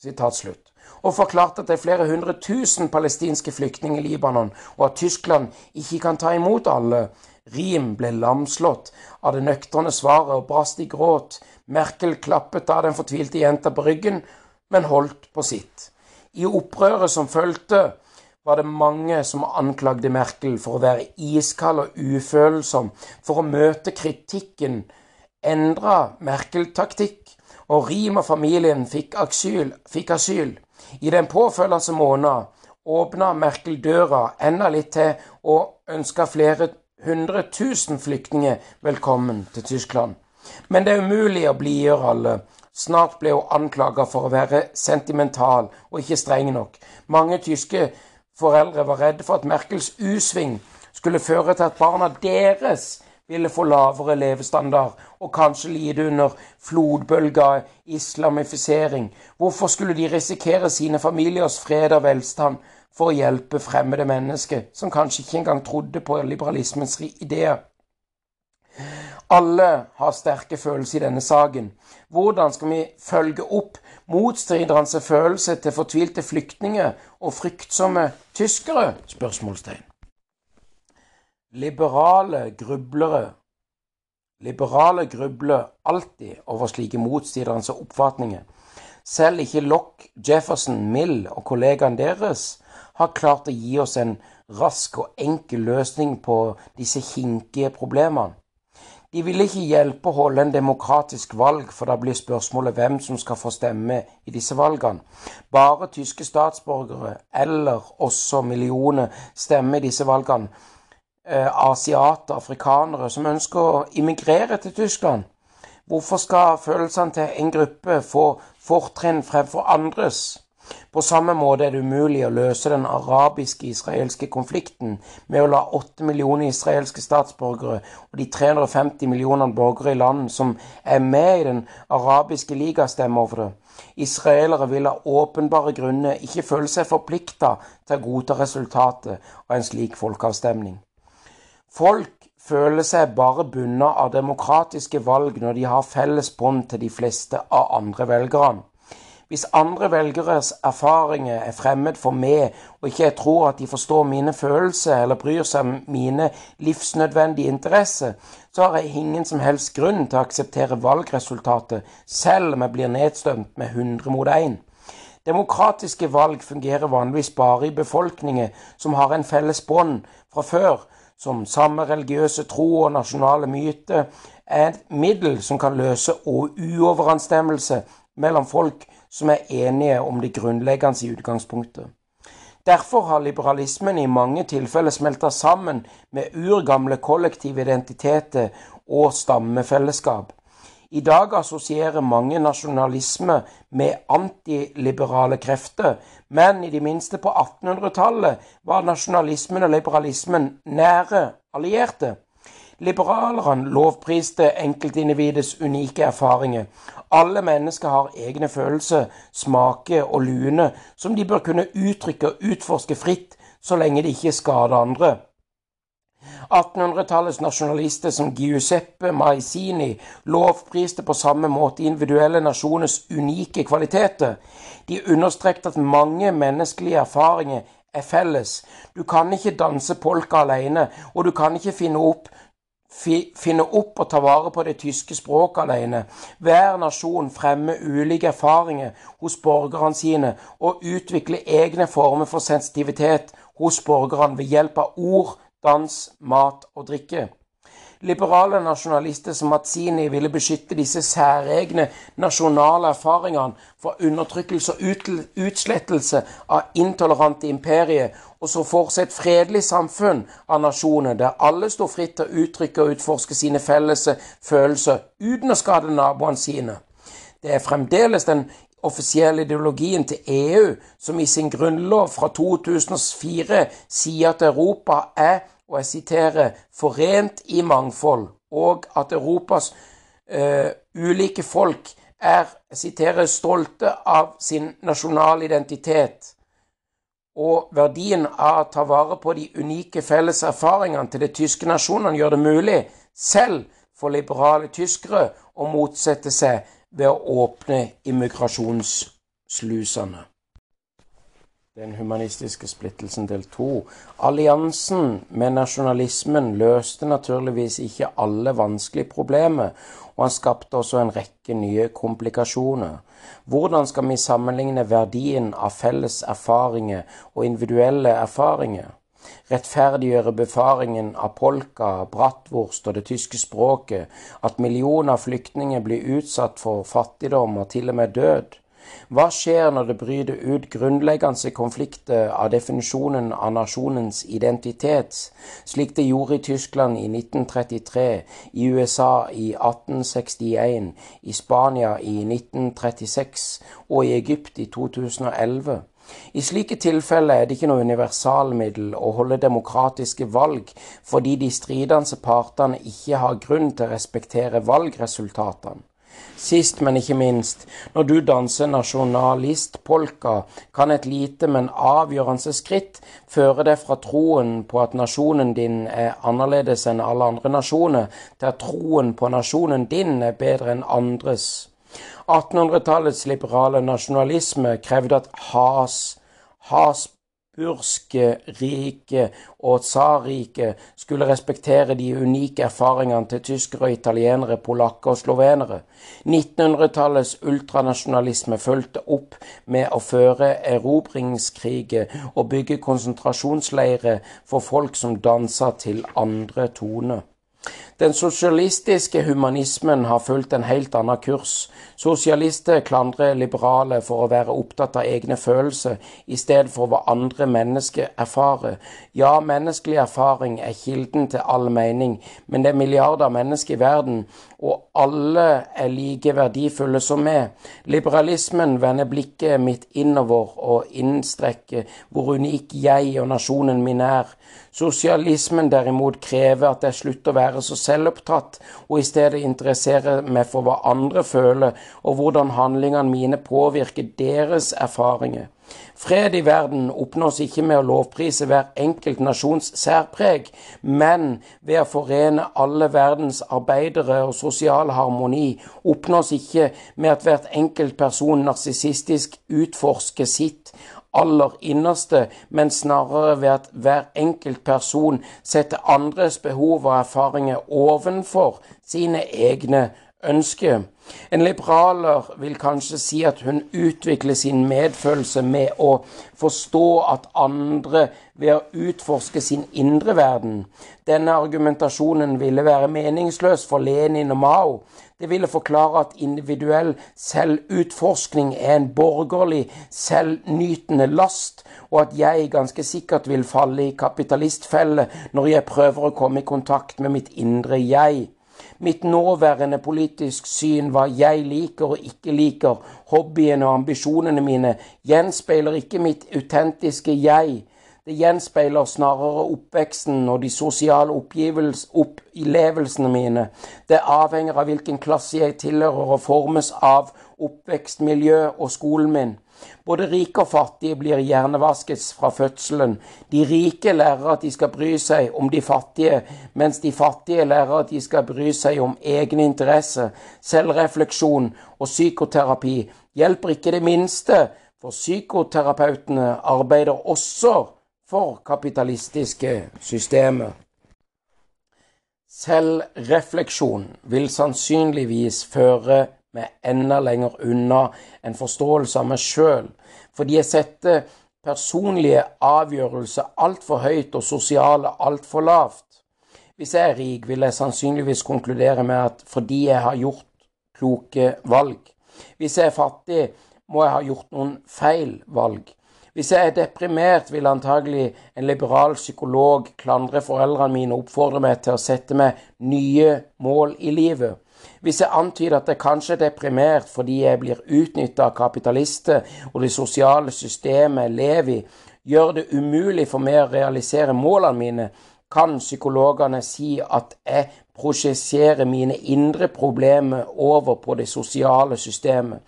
[SPEAKER 1] Sitat slutt og forklarte at det er flere hundre tusen palestinske flyktninger i Libanon, og at Tyskland ikke kan ta imot alle. Rim ble lamslått av det nøkterne svaret og brast i gråt. Merkel klappet av den fortvilte jenta på ryggen, men holdt på sitt. I opprøret som fulgte, var det mange som anklagde Merkel for å være iskald og ufølsom, for å møte kritikken. Endra Merkel taktikk, og Rim og familien fikk asyl. Fikk asyl. I den påfølgende måneden åpna Merkel døra enda litt til og ønska flere hundre tusen flyktninger velkommen til Tyskland. Men det er umulig å blidgjøre alle. Snart ble hun anklaga for å være sentimental og ikke streng nok. Mange tyske foreldre var redde for at Merkels U-sving skulle føre til at barna deres ville få lavere levestandard og kanskje lide under flodbølga islamifisering. Hvorfor skulle de risikere sine familiers fred og velstand for å hjelpe fremmede mennesker som kanskje ikke engang trodde på liberalismens ideer? Alle har sterke følelser i denne saken. Hvordan skal vi følge opp motstridernes følelser til fortvilte flyktninger og fryktsomme tyskere? spørsmålstegn. Liberale grublere Liberale grubler alltid over slike motstridernes oppfatninger. Selv ikke Lock, Jefferson, Mill og kollegaene deres har klart å gi oss en rask og enkel løsning på disse kinkige problemene. De vil ikke hjelpe å holde en demokratisk valg, for da blir spørsmålet hvem som skal få stemme i disse valgene. Bare tyske statsborgere, eller også millioner, stemmer i disse valgene. Eh, asiater, afrikanere, som ønsker å immigrere til Tyskland. Hvorfor skal følelsene til en gruppe få fortrinn fremfor andres? På samme måte er det umulig å løse den arabiske-israelske konflikten med å la åtte millioner israelske statsborgere og de 350 millionene borgere i land som er med i Den arabiske liga, stemme over det. Israelere vil av åpenbare grunner ikke føle seg forplikta til å godta resultatet av en slik folkeavstemning. Folk føler seg bare bundet av demokratiske valg når de har felles bånd til de fleste av andre velgerne. Hvis andre velgeres erfaringer er fremmed for meg, og ikke jeg tror at de forstår mine følelser eller bryr seg om mine livsnødvendige interesser, så har jeg ingen som helst grunn til å akseptere valgresultatet, selv om jeg blir nedstemt med 100 mot 1. Demokratiske valg fungerer vanligvis bare i befolkninger som har en felles bånd fra før, som samme religiøse tro og nasjonale myter, er et middel som kan løse uoverensstemmelse mellom folk som er enige om det grunnleggende i utgangspunktet. Derfor har liberalismen i mange tilfeller smelta sammen med urgamle kollektive identiteter og stammefellesskap. I dag assosierer mange nasjonalisme med antiliberale krefter, men i det minste på 1800-tallet var nasjonalismen og liberalismen nære allierte. Liberalerne lovpriste enkeltindividets unike erfaringer. Alle mennesker har egne følelser, smaker og lune som de bør kunne uttrykke og utforske fritt, så lenge de ikke skader andre. 1800-tallets nasjonalister som Giuseppe Maisini lovpriste på samme måte individuelle nasjoners unike kvaliteter. De understrekte at mange menneskelige erfaringer er felles. Du kan ikke danse polka alene, og du kan ikke finne opp finne opp og ta vare på det tyske språket alene. Hver nasjon fremmer ulike erfaringer hos borgerne sine og utvikler egne former for sensitivitet hos borgerne ved hjelp av ord, dans, mat og drikke. Liberale nasjonalister som Mazzini ville beskytte disse særegne nasjonale erfaringene for undertrykkelse og utslettelse av intolerante imperier, og så fortsatt et fredelig samfunn av nasjoner der alle står fritt til å uttrykke og utforske sine felles følelser uten å skade naboene sine. Det er fremdeles den offisielle ideologien til EU, som i sin grunnlov fra 2004 sier at Europa er og jeg siterer, 'forent i mangfold', og at Europas uh, ulike folk er jeg siterer, stolte av sin nasjonale identitet. Og verdien av å ta vare på de unike felles erfaringene til de tyske nasjonene gjør det mulig, selv for liberale tyskere, å motsette seg ved å åpne immigrasjonsslusene. Den humanistiske splittelsen del to. Alliansen med nasjonalismen løste naturligvis ikke alle vanskelige problemer, og han skapte også en rekke nye komplikasjoner. Hvordan skal vi sammenligne verdien av felles erfaringer og individuelle erfaringer? Rettferdiggjøre befaringen av polka, bratwurst og det tyske språket, at millioner av flyktninger blir utsatt for fattigdom og til og med død? Hva skjer når det bryter ut grunnleggende konflikter av definisjonen av nasjonens identitet, slik det gjorde i Tyskland i 1933, i USA i 1861, i Spania i 1936 og i Egypt i 2011? I slike tilfeller er det ikke noe universalmiddel å holde demokratiske valg fordi de stridende partene ikke har grunn til å respektere valgresultatene. Sist, men ikke minst, når du danser nasjonalistpolka, kan et lite, men avgjørende skritt føre deg fra troen på at nasjonen din er annerledes enn alle andre nasjoner, til at troen på nasjonen din er bedre enn andres. 1800-tallets liberale nasjonalisme krevde at has, has habsburgske riket og tsarriket skulle respektere de unike erfaringene til tyskere og italienere, polakker og slovenere. 1900-tallets ultranasjonalisme fulgte opp med å føre erobringskriger og bygge konsentrasjonsleirer for folk som dansa til andre toner. Den sosialistiske humanismen har fulgt en helt annen kurs. Sosialister klandrer liberale for å være opptatt av egne følelser i stedet for hva andre mennesker erfarer. Ja, menneskelig erfaring er kilden til all mening, men det er milliarder av mennesker i verden, og alle er like verdifulle som meg. Liberalismen vender blikket mitt innover og innstrekker hvor unik jeg og nasjonen min er. Sosialismen derimot krever at jeg slutter å være så selvopptatt, og i stedet interessere meg for hva andre føler, og hvordan handlingene mine påvirker deres erfaringer. Fred i verden oppnås ikke med å lovprise hver enkelt nasjons særpreg, men ved å forene alle verdens arbeidere og sosial harmoni, oppnås ikke med at hvert enkelt person narsissistisk utforsker sitt aller innerste, men snarere ved at hver enkelt person setter andres behov og erfaringer ovenfor sine egne ønsker. En liberaler vil kanskje si at hun utvikler sin medfølelse med å forstå at andre ved å utforske sin indre verden. Denne argumentasjonen ville være meningsløs for Lenin og Mao. Det ville forklare at individuell selvutforskning er en borgerlig, selvnytende last, og at jeg ganske sikkert vil falle i kapitalistfelle når jeg prøver å komme i kontakt med mitt indre jeg. Mitt nåværende politisk syn, hva jeg liker og ikke liker, hobbyene og ambisjonene mine, gjenspeiler ikke mitt autentiske jeg. Det gjenspeiler snarere oppveksten og de sosiale opplevelsene mine. Det avhenger av hvilken klasse jeg tilhører og formes av oppvekstmiljø og skolen min. Både rike og fattige blir hjernevasket fra fødselen. De rike lærer at de skal bry seg om de fattige, mens de fattige lærer at de skal bry seg om egen interesse, Selvrefleksjon og psykoterapi hjelper ikke det minste, for psykoterapeutene arbeider også for kapitalistiske systemer. Selvrefleksjon vil sannsynligvis føre meg enda lenger unna en forståelse av meg sjøl, fordi jeg setter personlige avgjørelser altfor høyt og sosiale altfor lavt. Hvis jeg er rik, vil jeg sannsynligvis konkludere med at fordi jeg har gjort kloke valg. Hvis jeg er fattig, må jeg ha gjort noen feil valg. Hvis jeg er deprimert, vil antagelig en liberal psykolog klandre foreldrene mine og oppfordre meg til å sette meg nye mål i livet. Hvis jeg antyder at jeg kanskje er deprimert fordi jeg blir utnytta av kapitalister og det sosiale systemet jeg lever i, gjør det umulig for meg å realisere målene mine, kan psykologene si at jeg prosjesserer mine indre problemer over på det sosiale systemet,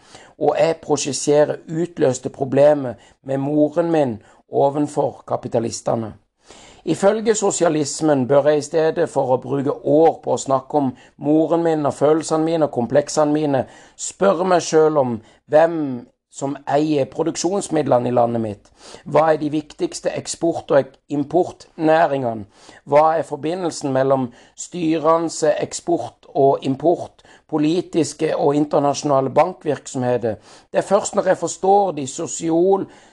[SPEAKER 1] og jeg prosjesserer utløste problemer med moren min ovenfor kapitalistene. Ifølge sosialismen bør jeg i stedet for å bruke år på å snakke om moren min og følelsene mine og kompleksene mine, spørre meg sjøl om hvem som eier produksjonsmidlene i landet mitt? Hva er de viktigste eksport- og importnæringene? Hva er forbindelsen mellom styrende eksport og import, politiske og internasjonale bankvirksomheter? Det er først når jeg forstår de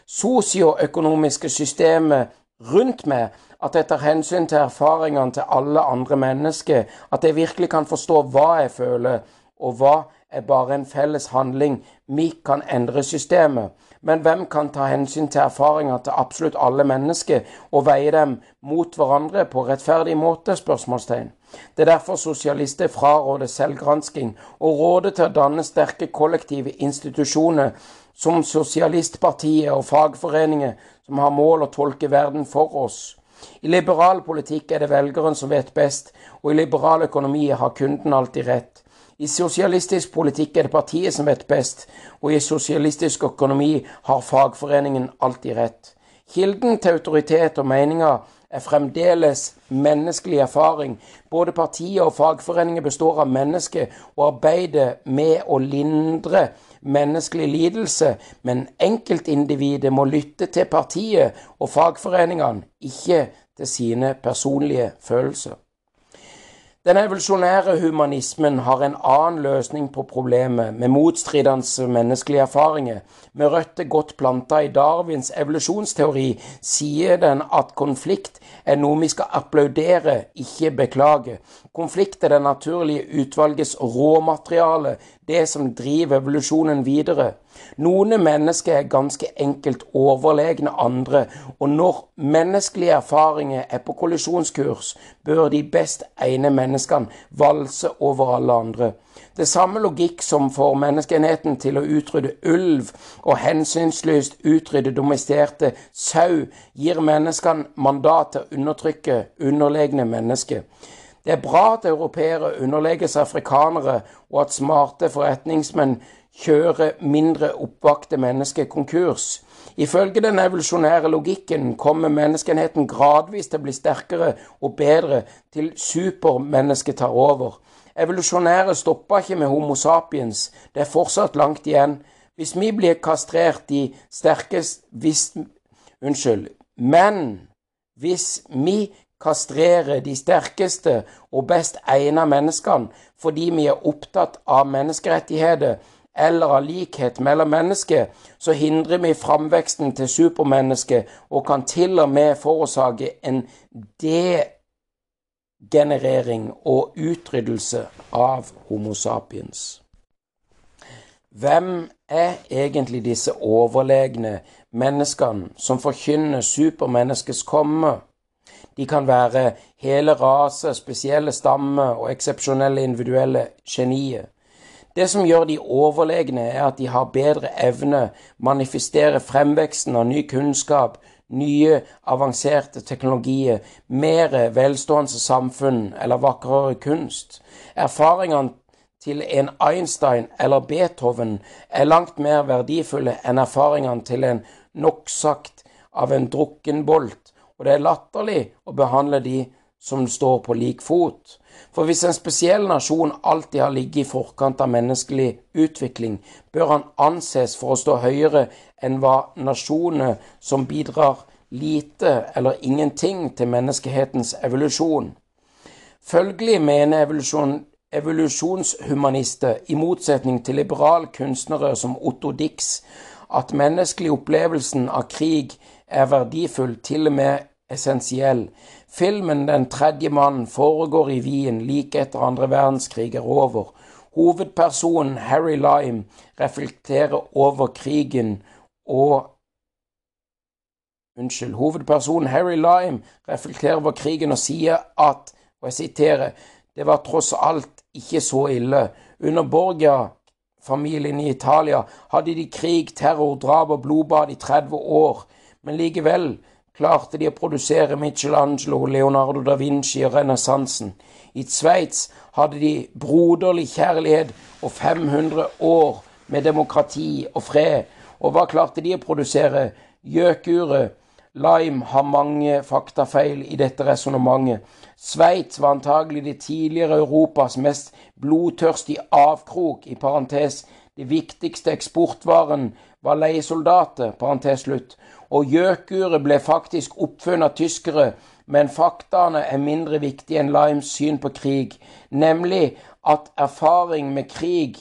[SPEAKER 1] sosioøkonomiske systemet rundt meg, at jeg tar hensyn til erfaringene til alle andre mennesker, at jeg virkelig kan forstå hva jeg føler, og hva er bare en felles handling. Vi kan endre systemet. Men hvem kan ta hensyn til erfaringer til absolutt alle mennesker og veie dem mot hverandre på rettferdig måte? spørsmålstegn. Det er derfor sosialister fraråder selvgransking og råder til å danne sterke kollektive institusjoner som Sosialistpartiet og fagforeninger som har mål å tolke verden for oss. I liberal politikk er det velgeren som vet best, og i liberal økonomi har kunden alltid rett. I sosialistisk politikk er det partiet som vet best, og i sosialistisk økonomi har fagforeningen alltid rett. Kilden til autoritet og meninger er fremdeles menneskelig erfaring. Både partiet og fagforeninger består av mennesker og arbeider med å lindre menneskelig lidelse, men enkeltindividet må lytte til partiet og fagforeningene, ikke til sine personlige følelser. Den evolusjonære humanismen har en annen løsning på problemet med motstridende menneskelige erfaringer. Med røtter godt planta i Darwins evolusjonsteori sier den at konflikt er noe vi skal applaudere, ikke beklage. Konflikt er det naturlige utvalgets råmateriale, det som driver evolusjonen videre. Noen mennesker er ganske enkelt overlegne andre, og når menneskelige erfaringer er på kollisjonskurs, bør de best egne menneskene valse over alle andre. Det samme logikk som får menneskeenheten til å utrydde ulv og hensynsløst utrydde domesterte sau, gir menneskene mandat til å undertrykke underlegne mennesker. Det er bra at europeere underlegges afrikanere, og at smarte forretningsmenn kjører mindre oppvakte mennesker konkurs. Ifølge den evolusjonære logikken kommer menneskeenheten gradvis til å bli sterkere og bedre til supermennesket tar over. Evolusjonære stopper ikke med Homo sapiens, det er fortsatt langt igjen. Hvis vi blir kastrert de sterkeste hvis, Unnskyld. Men hvis vi kastrerer de sterkeste og best egnede menneskene fordi vi er opptatt av menneskerettigheter eller av likhet mellom mennesker, så hindrer vi framveksten til supermennesket og kan til og med forårsake en degenerering og utryddelse av Homo sapiens. Hvem er egentlig disse overlegne menneskene som forkynner supermenneskets komme? De kan være hele raser, spesielle stammer og eksepsjonelle individuelle genier. Det som gjør de overlegne, er at de har bedre evne, manifesterer fremveksten av ny kunnskap, nye, avanserte teknologier, mer velstående samfunn eller vakrere kunst. Erfaringene til en Einstein eller Beethoven er langt mer verdifulle enn erfaringene til en nok sagt av en drukken bolt, og det er latterlig å behandle de som står på lik fot. For hvis en spesiell nasjon alltid har ligget i forkant av menneskelig utvikling, bør han anses for å stå høyere enn hva nasjoner som bidrar lite eller ingenting til menneskehetens evolusjon. Følgelig mener evolusjon, evolusjonshumanister, i motsetning til liberale kunstnere som Otto Dix, at menneskelig opplevelsen av krig er verdifull, til og med essensiell. Filmen Den tredje mannen foregår i Wien like etter andre verdenskrig er over. Hovedpersonen Harry Lime reflekterer over krigen og Unnskyld. Hovedpersonen Harry Lime reflekterer over krigen og sier at, og jeg siterer, det var tross alt ikke så ille. Under Borgia-familien i Italia hadde de krig, terror, drap og blodbad i 30 år, men likevel klarte de å produsere Michelangelo, Leonardo da Vinci og renessansen. I Sveits hadde de broderlig kjærlighet og 500 år med demokrati og fred. Og hva klarte de å produsere? Gjøkuret. Lime har mange faktafeil i dette resonnementet. Sveits var antagelig det tidligere Europas mest blodtørstige avkrok, i parentes. Det viktigste eksportvaren var leiesoldater, parentes slutt og gjøkuret ble faktisk oppfunnet av tyskere, men faktaene er mindre viktige enn Limes syn på krig, nemlig at erfaring med krig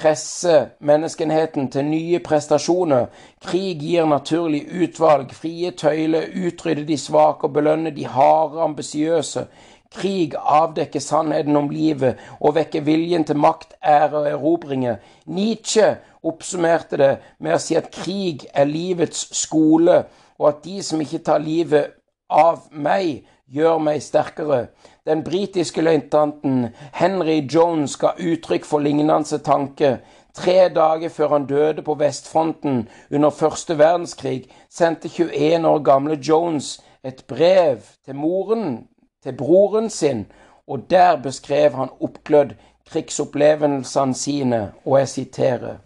[SPEAKER 1] presser menneskenheten til nye prestasjoner. Krig gir naturlig utvalg, frie tøyler, utrydder de svake og belønner de harde, ambisiøse. Krig avdekker sannheten om livet og vekker viljen til makt, ære og erobringer. Nietzsche oppsummerte det med å si at krig er livets skole, og at de som ikke tar livet av meg, gjør meg sterkere. Den britiske løytnanten Henry Jones ga uttrykk for lignende tanke. Tre dager før han døde på vestfronten under første verdenskrig, sendte 21 år gamle Jones et brev til moren til broren sin, og der beskrev han oppglødd krigsopplevelsene sine, og jeg siterer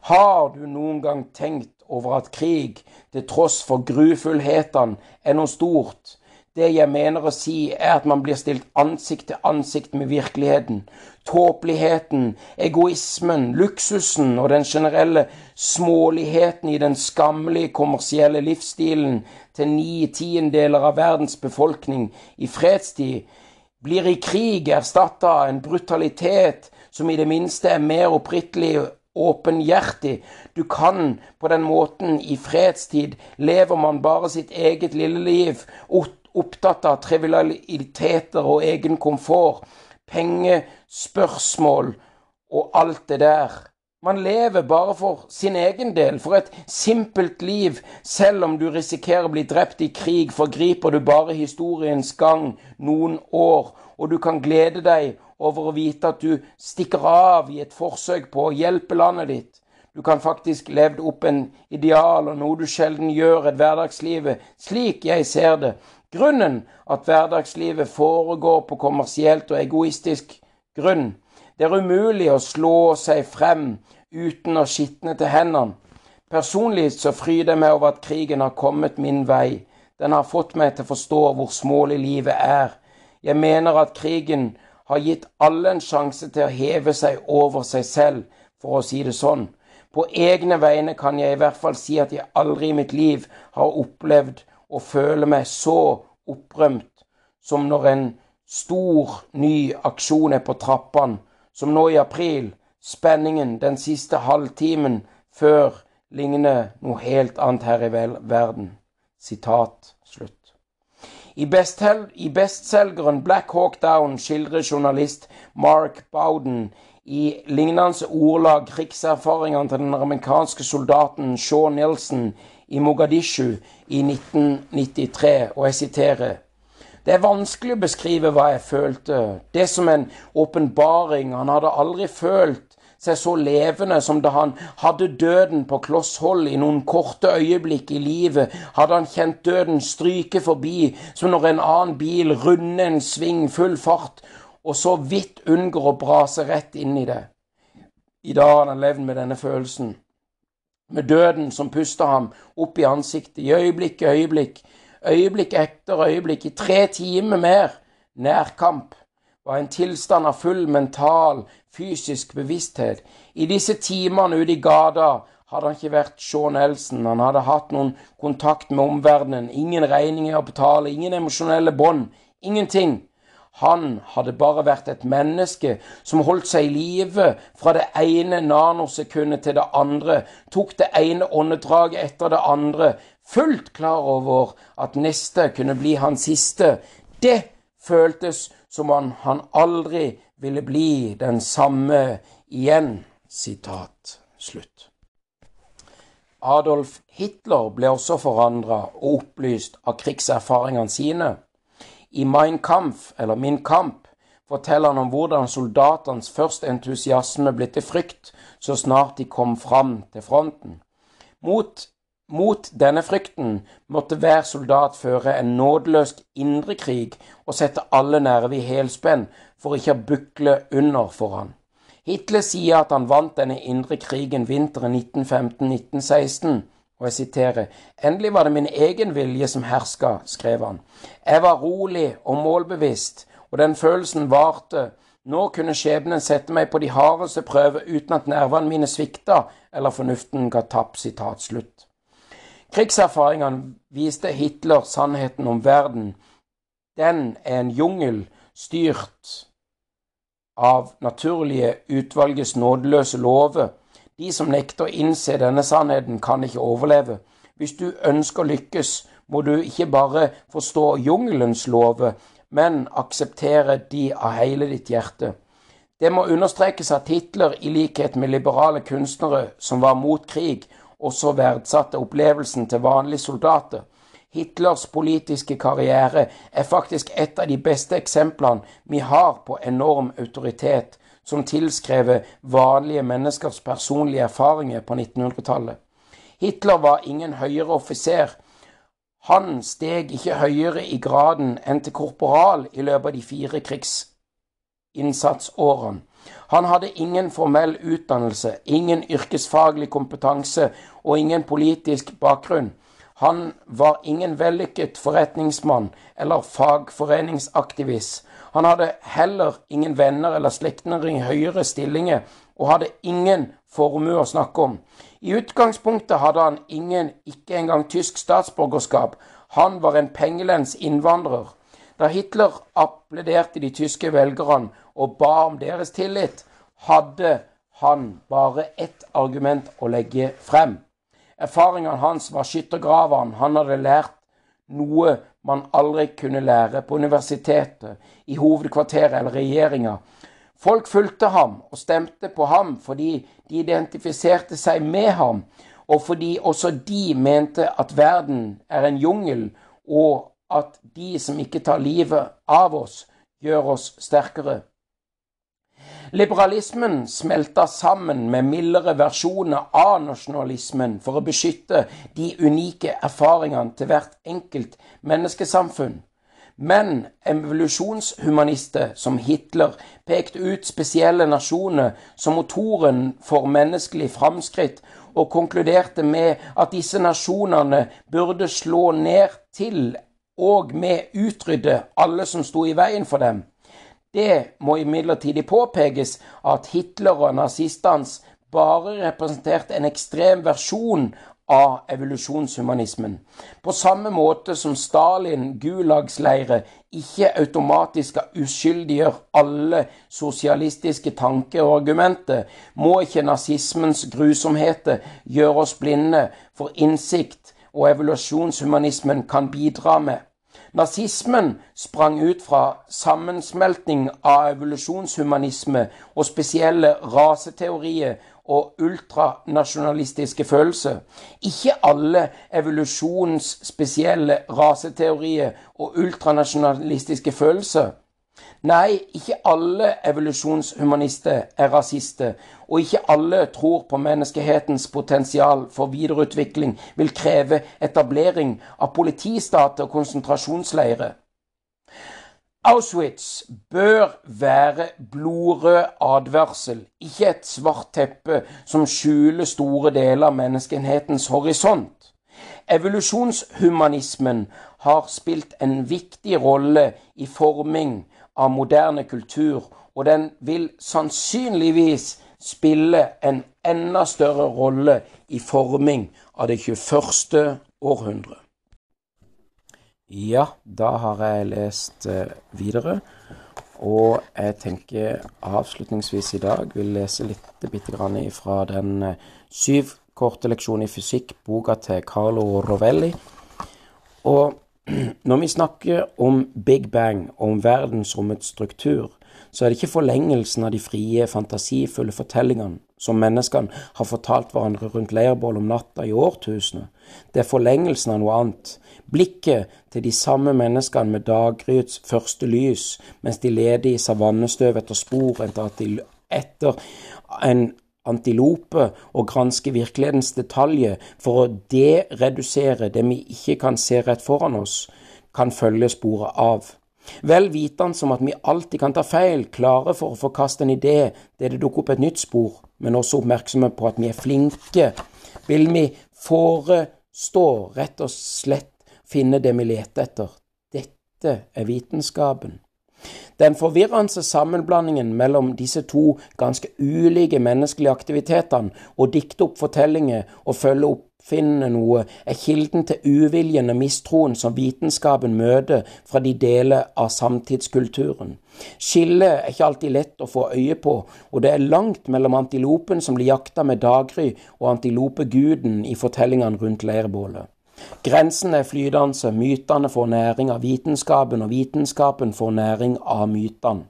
[SPEAKER 1] Har du noen gang tenkt over at krig, til tross for grufullhetene, er noe stort? Det jeg mener å si, er at man blir stilt ansikt til ansikt med virkeligheten. Tåpeligheten, egoismen, luksusen og den generelle småligheten i den skammelige kommersielle livsstilen til ni tiendeler av verdens befolkning i fredstid blir i krig erstatta av en brutalitet som i det minste er mer oppriktig åpenhjertig. Du kan på den måten i fredstid lever man bare sitt eget lille liv, opptatt av trivialiteter og egen komfort, pengespørsmål og alt det der. Man lever bare for sin egen del, for et simpelt liv. Selv om du risikerer å bli drept i krig, forgriper du bare historiens gang noen år, og du kan glede deg over å vite at du stikker av i et forsøk på å hjelpe landet ditt. Du kan faktisk levd opp en ideal og noe du sjelden gjør i hverdagslivet, slik jeg ser det. Grunnen at hverdagslivet foregår på kommersielt og egoistisk grunn. Det er umulig å slå seg frem uten å skitne til hendene. Personlig så fryder jeg meg over at krigen har kommet min vei. Den har fått meg til å forstå hvor smålig livet er. Jeg mener at krigen har gitt alle en sjanse til å heve seg over seg selv, for å si det sånn. På egne vegne kan jeg i hvert fall si at jeg aldri i mitt liv har opplevd å føler meg så opprømt som når en stor, ny aksjon er på trappene, som nå i april. Spenningen den siste halvtimen før ligner noe helt annet her i verden. Sitat slutt. I, bestselgeren Black Hawk Down skildrer journalist Mark Bowden i lignende ordlag krigserfaringene til den amerikanske soldaten Shaw Nelson i Mogadishu i 1993, og jeg siterer det er vanskelig å beskrive hva jeg følte. Det som en åpenbaring. Han hadde aldri følt seg så levende som da han hadde døden på kloss hold i noen korte øyeblikk i livet, hadde han kjent døden stryke forbi som når en annen bil runder en sving full fart, og så vidt unngår å brase rett inn i det. I dag har han levd med denne følelsen, med døden som puster ham opp i ansiktet, i øyeblikk øyeblikk, øyeblikk etter øyeblikk, i tre timer mer, nærkamp var en tilstand av full mental, fysisk bevissthet. I disse timene ute i gata hadde han ikke vært Sean Elson. Han hadde hatt noen kontakt med omverdenen. Ingen regninger å betale, ingen emosjonelle bånd. Ingenting. Han hadde bare vært et menneske som holdt seg i live fra det ene nanosekundet til det andre, tok det ene åndedraget etter det andre, fullt klar over at neste kunne bli hans siste. Det føltes som om han aldri ville bli den samme igjen. Sitat slutt. Adolf Hitler ble også forandra og opplyst av krigserfaringene sine. I Mein Kampf, eller Min kamp, forteller han om hvordan soldatenes første entusiasme ble til frykt så snart de kom fram til fronten. Mot mot denne frykten måtte hver soldat føre en nådeløs indre krig og sette alle nerver i helspenn for ikke å bukle under for han. Hitler sier at han vant denne indre krigen vinteren 1915-1916, og jeg siterer, endelig var det min egen vilje som herska, skrev han. Jeg var rolig og målbevisst, og den følelsen varte. Nå kunne skjebnen sette meg på de hardeste prøver uten at nervene mine svikta eller fornuften ga tapt. Sitat slutt. Krigserfaringene viste Hitler sannheten om verden. Den er en jungel styrt av naturlige utvalgets nådeløse lover. De som nekter å innse denne sannheten, kan ikke overleve. Hvis du ønsker å lykkes, må du ikke bare forstå jungelens lover, men akseptere de av hele ditt hjerte. Det må understrekes at Hitler, i likhet med liberale kunstnere som var mot krig, også verdsatte opplevelsen til vanlige soldater. Hitlers politiske karriere er faktisk et av de beste eksemplene vi har på enorm autoritet som tilskrevet vanlige menneskers personlige erfaringer på 1900-tallet. Hitler var ingen høyere offiser. Han steg ikke høyere i graden enn til korporal i løpet av de fire krigsinnsatsårene. Han hadde ingen formell utdannelse, ingen yrkesfaglig kompetanse og ingen politisk bakgrunn. Han var ingen vellykket forretningsmann eller fagforeningsaktivist. Han hadde heller ingen venner eller slektninger i høyere stillinger, og hadde ingen formue å snakke om. I utgangspunktet hadde han ingen, ikke engang tysk statsborgerskap. Han var en pengelens innvandrer. Da Hitler applauderte de tyske velgerne og ba om deres tillit, hadde han bare ett argument å legge frem. Erfaringene hans var skyttergravene. Han hadde lært noe man aldri kunne lære på universitetet, i hovedkvarteret eller regjeringa. Folk fulgte ham og stemte på ham fordi de identifiserte seg med ham, og fordi også de mente at verden er en jungel, og at de som ikke tar livet av oss, gjør oss sterkere. Liberalismen smelta sammen med mildere versjoner av nasjonalismen for å beskytte de unike erfaringene til hvert enkelt menneskesamfunn. Men evolusjonshumanister som Hitler pekte ut spesielle nasjoner som motoren for menneskelig framskritt, og konkluderte med at disse nasjonene burde slå ned til og med utrydde alle som sto i veien for dem. Det må imidlertid påpekes at Hitler og nazistene bare representerte en ekstrem versjon av evolusjonshumanismen. På samme måte som Stalin gulagsleire ikke automatisk skal uskyldiggjøre alle sosialistiske tanker og argumenter, må ikke nazismens grusomheter gjøre oss blinde for innsikt og evolusjonshumanismen kan bidra med. Nazismen sprang ut fra sammensmelting av evolusjonshumanisme og spesielle raseteorier og ultranasjonalistiske følelser. Ikke alle evolusjonens spesielle raseteorier og ultranasjonalistiske følelser Nei, ikke alle evolusjonshumanister er rasister, og ikke alle tror på menneskehetens potensial for videreutvikling vil kreve etablering av politistater og konsentrasjonsleirer. Auschwitz bør være blodrød advarsel, ikke et svart teppe som skjuler store deler av menneskehetens horisont. Evolusjonshumanismen har spilt en viktig rolle i forming av moderne kultur, og den vil sannsynligvis spille en enda større rolle i forming av det 21. århundre. Ja, da har jeg lest eh, videre. Og jeg tenker avslutningsvis i dag vil lese litt bitte grann fra den eh, syv korte leksjonen i fysikk, boka til Carlo Rovelli. Og når vi snakker om Big Bang og om verdensrommets struktur, så er det ikke forlengelsen av de frie, fantasifulle fortellingene som menneskene har fortalt hverandre rundt leirbål om natta i årtusener. Det er forlengelsen av noe annet. Blikket til de samme menneskene med daggryets første lys, mens de leder i savannestøv etter spor etter en antilope og granske virkelighetens detaljer for å deredusere det vi ikke kan se rett foran oss, kan følge sporet av. Vel vitende som at vi alltid kan ta feil, klare for å forkaste en idé det det dukker opp et nytt spor, men også oppmerksomme på at vi er flinke, vil vi forestå rett og slett finne det vi leter etter. Dette er vitenskapen. Den forvirrende sammenblandingen mellom disse to ganske ulike menneskelige aktivitetene, å dikte opp fortellinger og følge opp oppfinne noe, er kilden til uviljen og mistroen som vitenskapen møter fra de deler av samtidskulturen. Skillet er ikke alltid lett å få øye på, og det er langt mellom antilopen som blir jakta med daggry, og antilopeguden i fortellingene rundt leirbålet. Grensen er flytende, mytene får næring av vitenskapen, og vitenskapen får næring av mytene.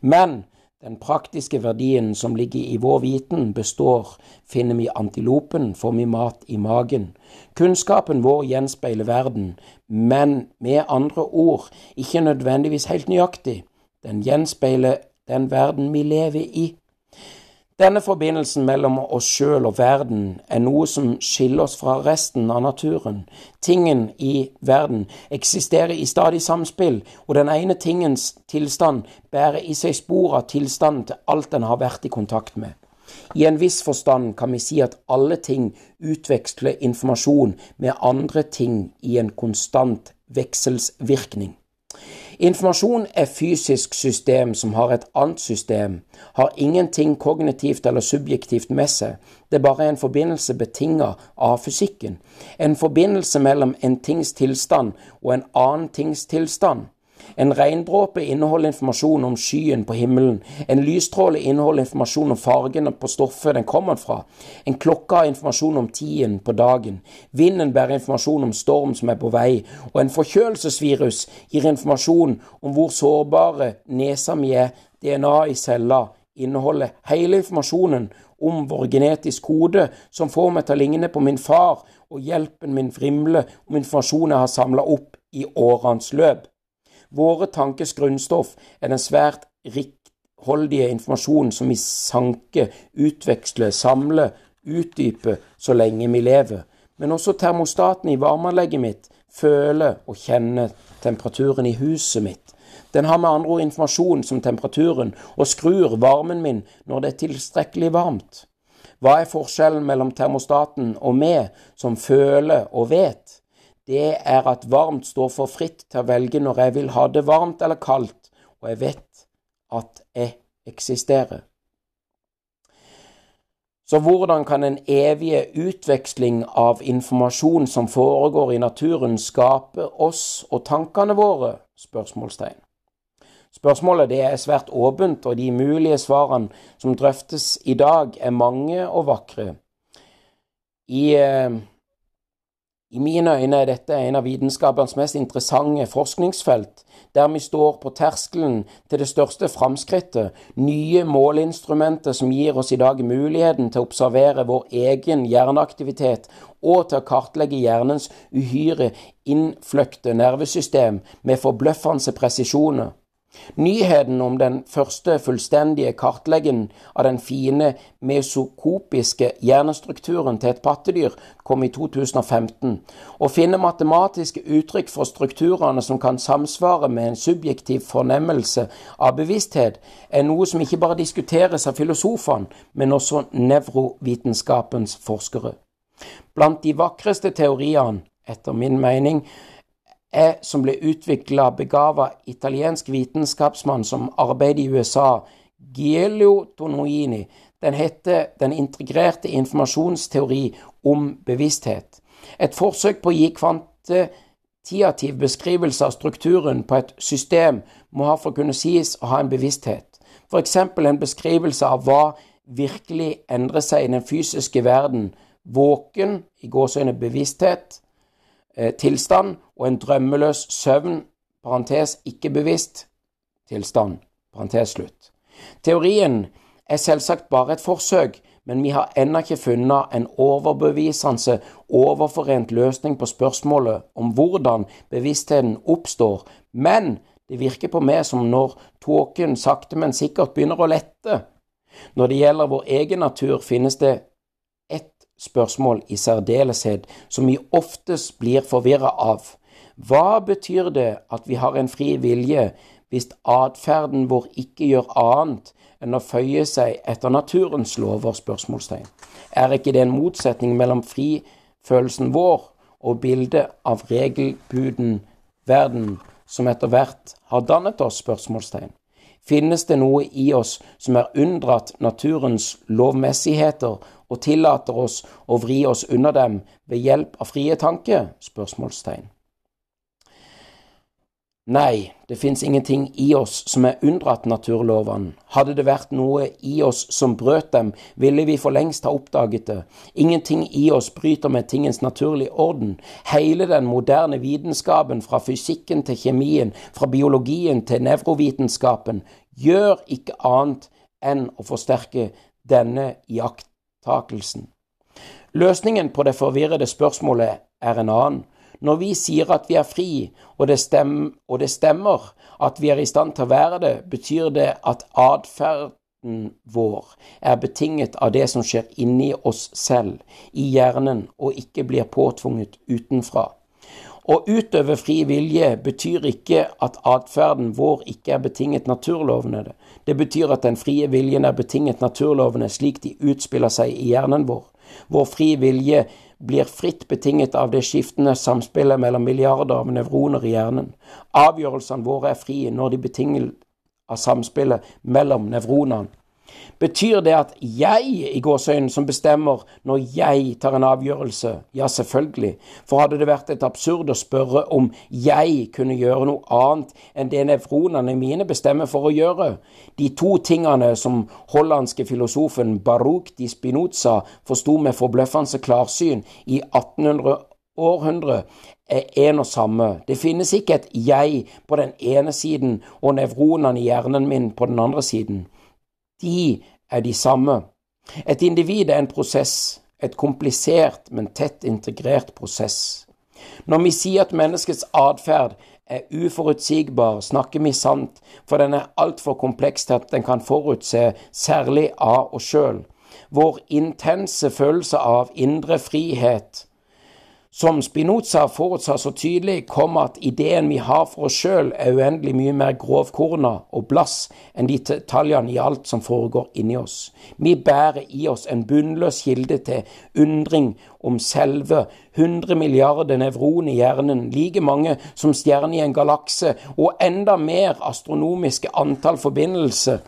[SPEAKER 1] Men den praktiske verdien som ligger i vår viten, består. Finner vi antilopen, får vi mat i magen. Kunnskapen vår gjenspeiler verden, men med andre ord ikke nødvendigvis helt nøyaktig. Den gjenspeiler den verden vi lever i. Denne forbindelsen mellom oss sjøl og verden er noe som skiller oss fra resten av naturen. Tingen i verden eksisterer i stadig samspill, og den ene tingens tilstand bærer i seg spor av tilstanden til alt den har vært i kontakt med. I en viss forstand kan vi si at alle ting utveksler informasjon med andre ting i en konstant vekselsvirkning. Informasjon er fysisk system som har et annet system, har ingenting kognitivt eller subjektivt med seg, det er bare en forbindelse betinget av fysikken, en forbindelse mellom en tings tilstand og en annen tings tilstand. En regndråpe inneholder informasjon om skyen på himmelen. En lysstråle inneholder informasjon om fargene på stoffet den kommer fra. En klokke har informasjon om tiden på dagen. Vinden bærer informasjon om storm som er på vei. Og en forkjølelsesvirus gir informasjon om hvor sårbare nesa mi er. DNA i cella inneholder hele informasjonen om vår genetisk kode, som får meg til å ligne på min far, og hjelpen min vrimler om informasjon jeg har samla opp i årenes løp. Våre tankers grunnstoff er den svært rikholdige informasjonen som vi sanker, utveksler, samler, utdyper så lenge vi lever. Men også termostaten i varmeanlegget mitt føler og kjenner temperaturen i huset mitt. Den har med andre ord informasjon som temperaturen, og skrur varmen min når det er tilstrekkelig varmt. Hva er forskjellen mellom termostaten og meg, som føler og vet? Det er at varmt står for fritt til å velge når jeg vil ha det varmt eller kaldt, og jeg vet at jeg eksisterer. Så hvordan kan en evige utveksling av informasjon som foregår i naturen, skape oss og tankene våre? Spørsmålstegn. Spørsmålet det er svært åpent, og de mulige svarene som drøftes i dag, er mange og vakre. I eh, i mine øyne er dette en av vitenskapens mest interessante forskningsfelt, der vi står på terskelen til det største framskrittet, nye måleinstrumenter som gir oss i dag muligheten til å observere vår egen hjerneaktivitet og til å kartlegge hjernens uhyre innfløkte nervesystem med forbløffende presisjoner. Nyheten om den første fullstendige kartleggingen av den fine mesokopiske hjernestrukturen til et pattedyr kom i 2015. Å finne matematiske uttrykk for strukturene som kan samsvare med en subjektiv fornemmelse av bevissthet, er noe som ikke bare diskuteres av filosofene, men også nevrovitenskapens forskere. Blant de vakreste teoriene, etter min mening, er som ble utvikla av begava italiensk vitenskapsmann som arbeider i USA, Gielio Tonoini. Den heter Den integrerte informasjonsteori om bevissthet. Et forsøk på å gi kvantitativ beskrivelse av strukturen på et system må ha for å kunne sies å ha en bevissthet. F.eks. en beskrivelse av hva virkelig endrer seg i den fysiske verden. Våken, i gåseøyne bevissthet, tilstand og en drømmeløs søvn, parentes ikke bevisst, tilstand, parentes slutt. Teorien er selvsagt bare et forsøk, men vi har ennå ikke funnet en overbevisende, overforent løsning på spørsmålet om hvordan bevisstheten oppstår, men det virker på meg som når tåken sakte, men sikkert begynner å lette. Når det gjelder vår egen natur, finnes det spørsmål i særdeleshet som vi oftest blir forvirra av. Hva betyr det at vi har en fri vilje hvis atferden vår ikke gjør annet enn å føye seg etter naturens lover? spørsmålstegn. Er ikke det en motsetning mellom frifølelsen vår og bildet av regelbuden verden som etter hvert har dannet oss? spørsmålstegn. Finnes det noe i oss som er unndratt naturens lovmessigheter og tillater oss å vri oss unna dem ved hjelp av frie tanker? Spørsmålstegn. Nei, det fins ingenting i oss som er unndratt naturlovene. Hadde det vært noe i oss som brøt dem, ville vi for lengst ha oppdaget det. Ingenting i oss bryter med tingens naturlige orden. Hele den moderne vitenskapen, fra fysikken til kjemien, fra biologien til nevrovitenskapen, gjør ikke annet enn å forsterke denne jakt iakttagelsen. Løsningen på det forvirrede spørsmålet er en annen. Når vi sier at vi er fri, og det, og det stemmer at vi er i stand til å være det, betyr det at atferden vår er betinget av det som skjer inni oss selv, i hjernen, og ikke blir påtvunget utenfra. Å utøve fri vilje betyr ikke at atferden vår ikke er betinget naturlovene. Det betyr at den frie viljen er betinget naturlovene slik de utspiller seg i hjernen vår. Vår fri vilje blir fritt betinget av det skiftende samspillet mellom milliarder av nevroner i hjernen. Avgjørelsene våre er frie når de betinger av samspillet mellom nevronene. Betyr det at jeg i gåsøyne som bestemmer når jeg tar en avgjørelse? Ja, selvfølgelig. For hadde det vært et absurd å spørre om jeg kunne gjøre noe annet enn det nevronene mine bestemmer for å gjøre? De to tingene som hollandske filosofen Baruch di Spinoza forsto med forbløffende klarsyn i 1800 århundre, er en og samme. Det finnes ikke et jeg på den ene siden og nevronene i hjernen min på den andre siden. De er de samme. Et individ er en prosess, et komplisert, men tett integrert prosess. Når vi sier at menneskets atferd er uforutsigbar, snakker vi sant, for den er altfor kompleks til at den kan forutse, særlig av oss sjøl. Vår intense følelse av indre frihet som Spinoza forutsa så tydelig, kom at ideen vi har for oss sjøl, er uendelig mye mer grovkorna og blass enn de detaljene i alt som foregår inni oss. Vi bærer i oss en bunnløs kilde til undring om selve 100 milliarder nevroner i hjernen, like mange som stjerner i en galakse, og enda mer astronomiske antall forbindelser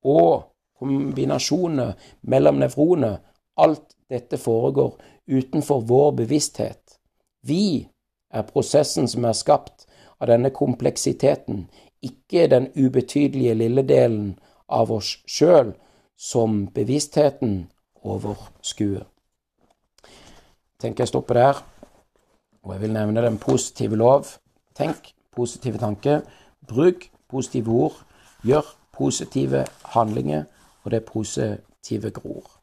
[SPEAKER 1] og kombinasjoner mellom nevroner. Alt dette foregår utenfor vår bevissthet. Vi er prosessen som er skapt av denne kompleksiteten, ikke den ubetydelige lille delen av oss sjøl som bevisstheten overskuer. tenker jeg stopper der, og jeg vil nevne den positive lov. Tenk positive tanker. Bruk positive ord. Gjør positive handlinger, og det positive gror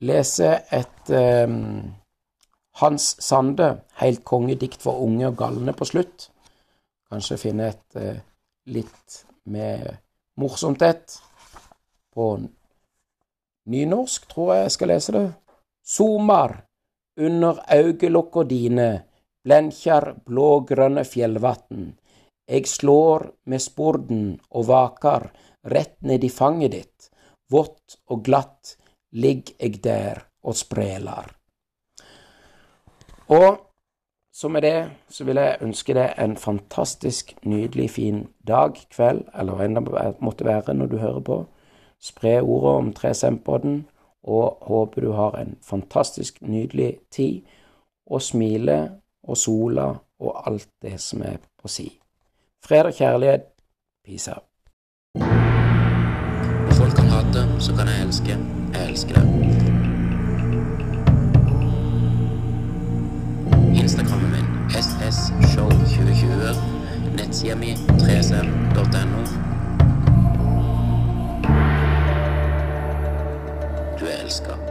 [SPEAKER 1] lese et um, Hans Sande, helt kongedikt for unge og galne på slutt. Kanskje finne et uh, litt mer morsomt et. På nynorsk, tror jeg jeg skal lese det. Somar under augelokka dine blenkjer blågrønne fjellvatn. Eg slår med sporden og vakar rett ned i fanget ditt, vått og glatt ligg eg der og sprelar. Og så med det så vil jeg ønske deg en fantastisk nydelig fin dag, kveld, eller hva enn det måtte være når du hører på. Spre ordet om 3SM-podden, og håper du har en fantastisk nydelig tid, og smile og sola og alt det som er på si. Fred og kjærlighet. Peace out
[SPEAKER 2] så kan jeg elske. Jeg elsker deg. Instagrammen min ssshow2020. Nettsida mi 3cm.no. Du er elska.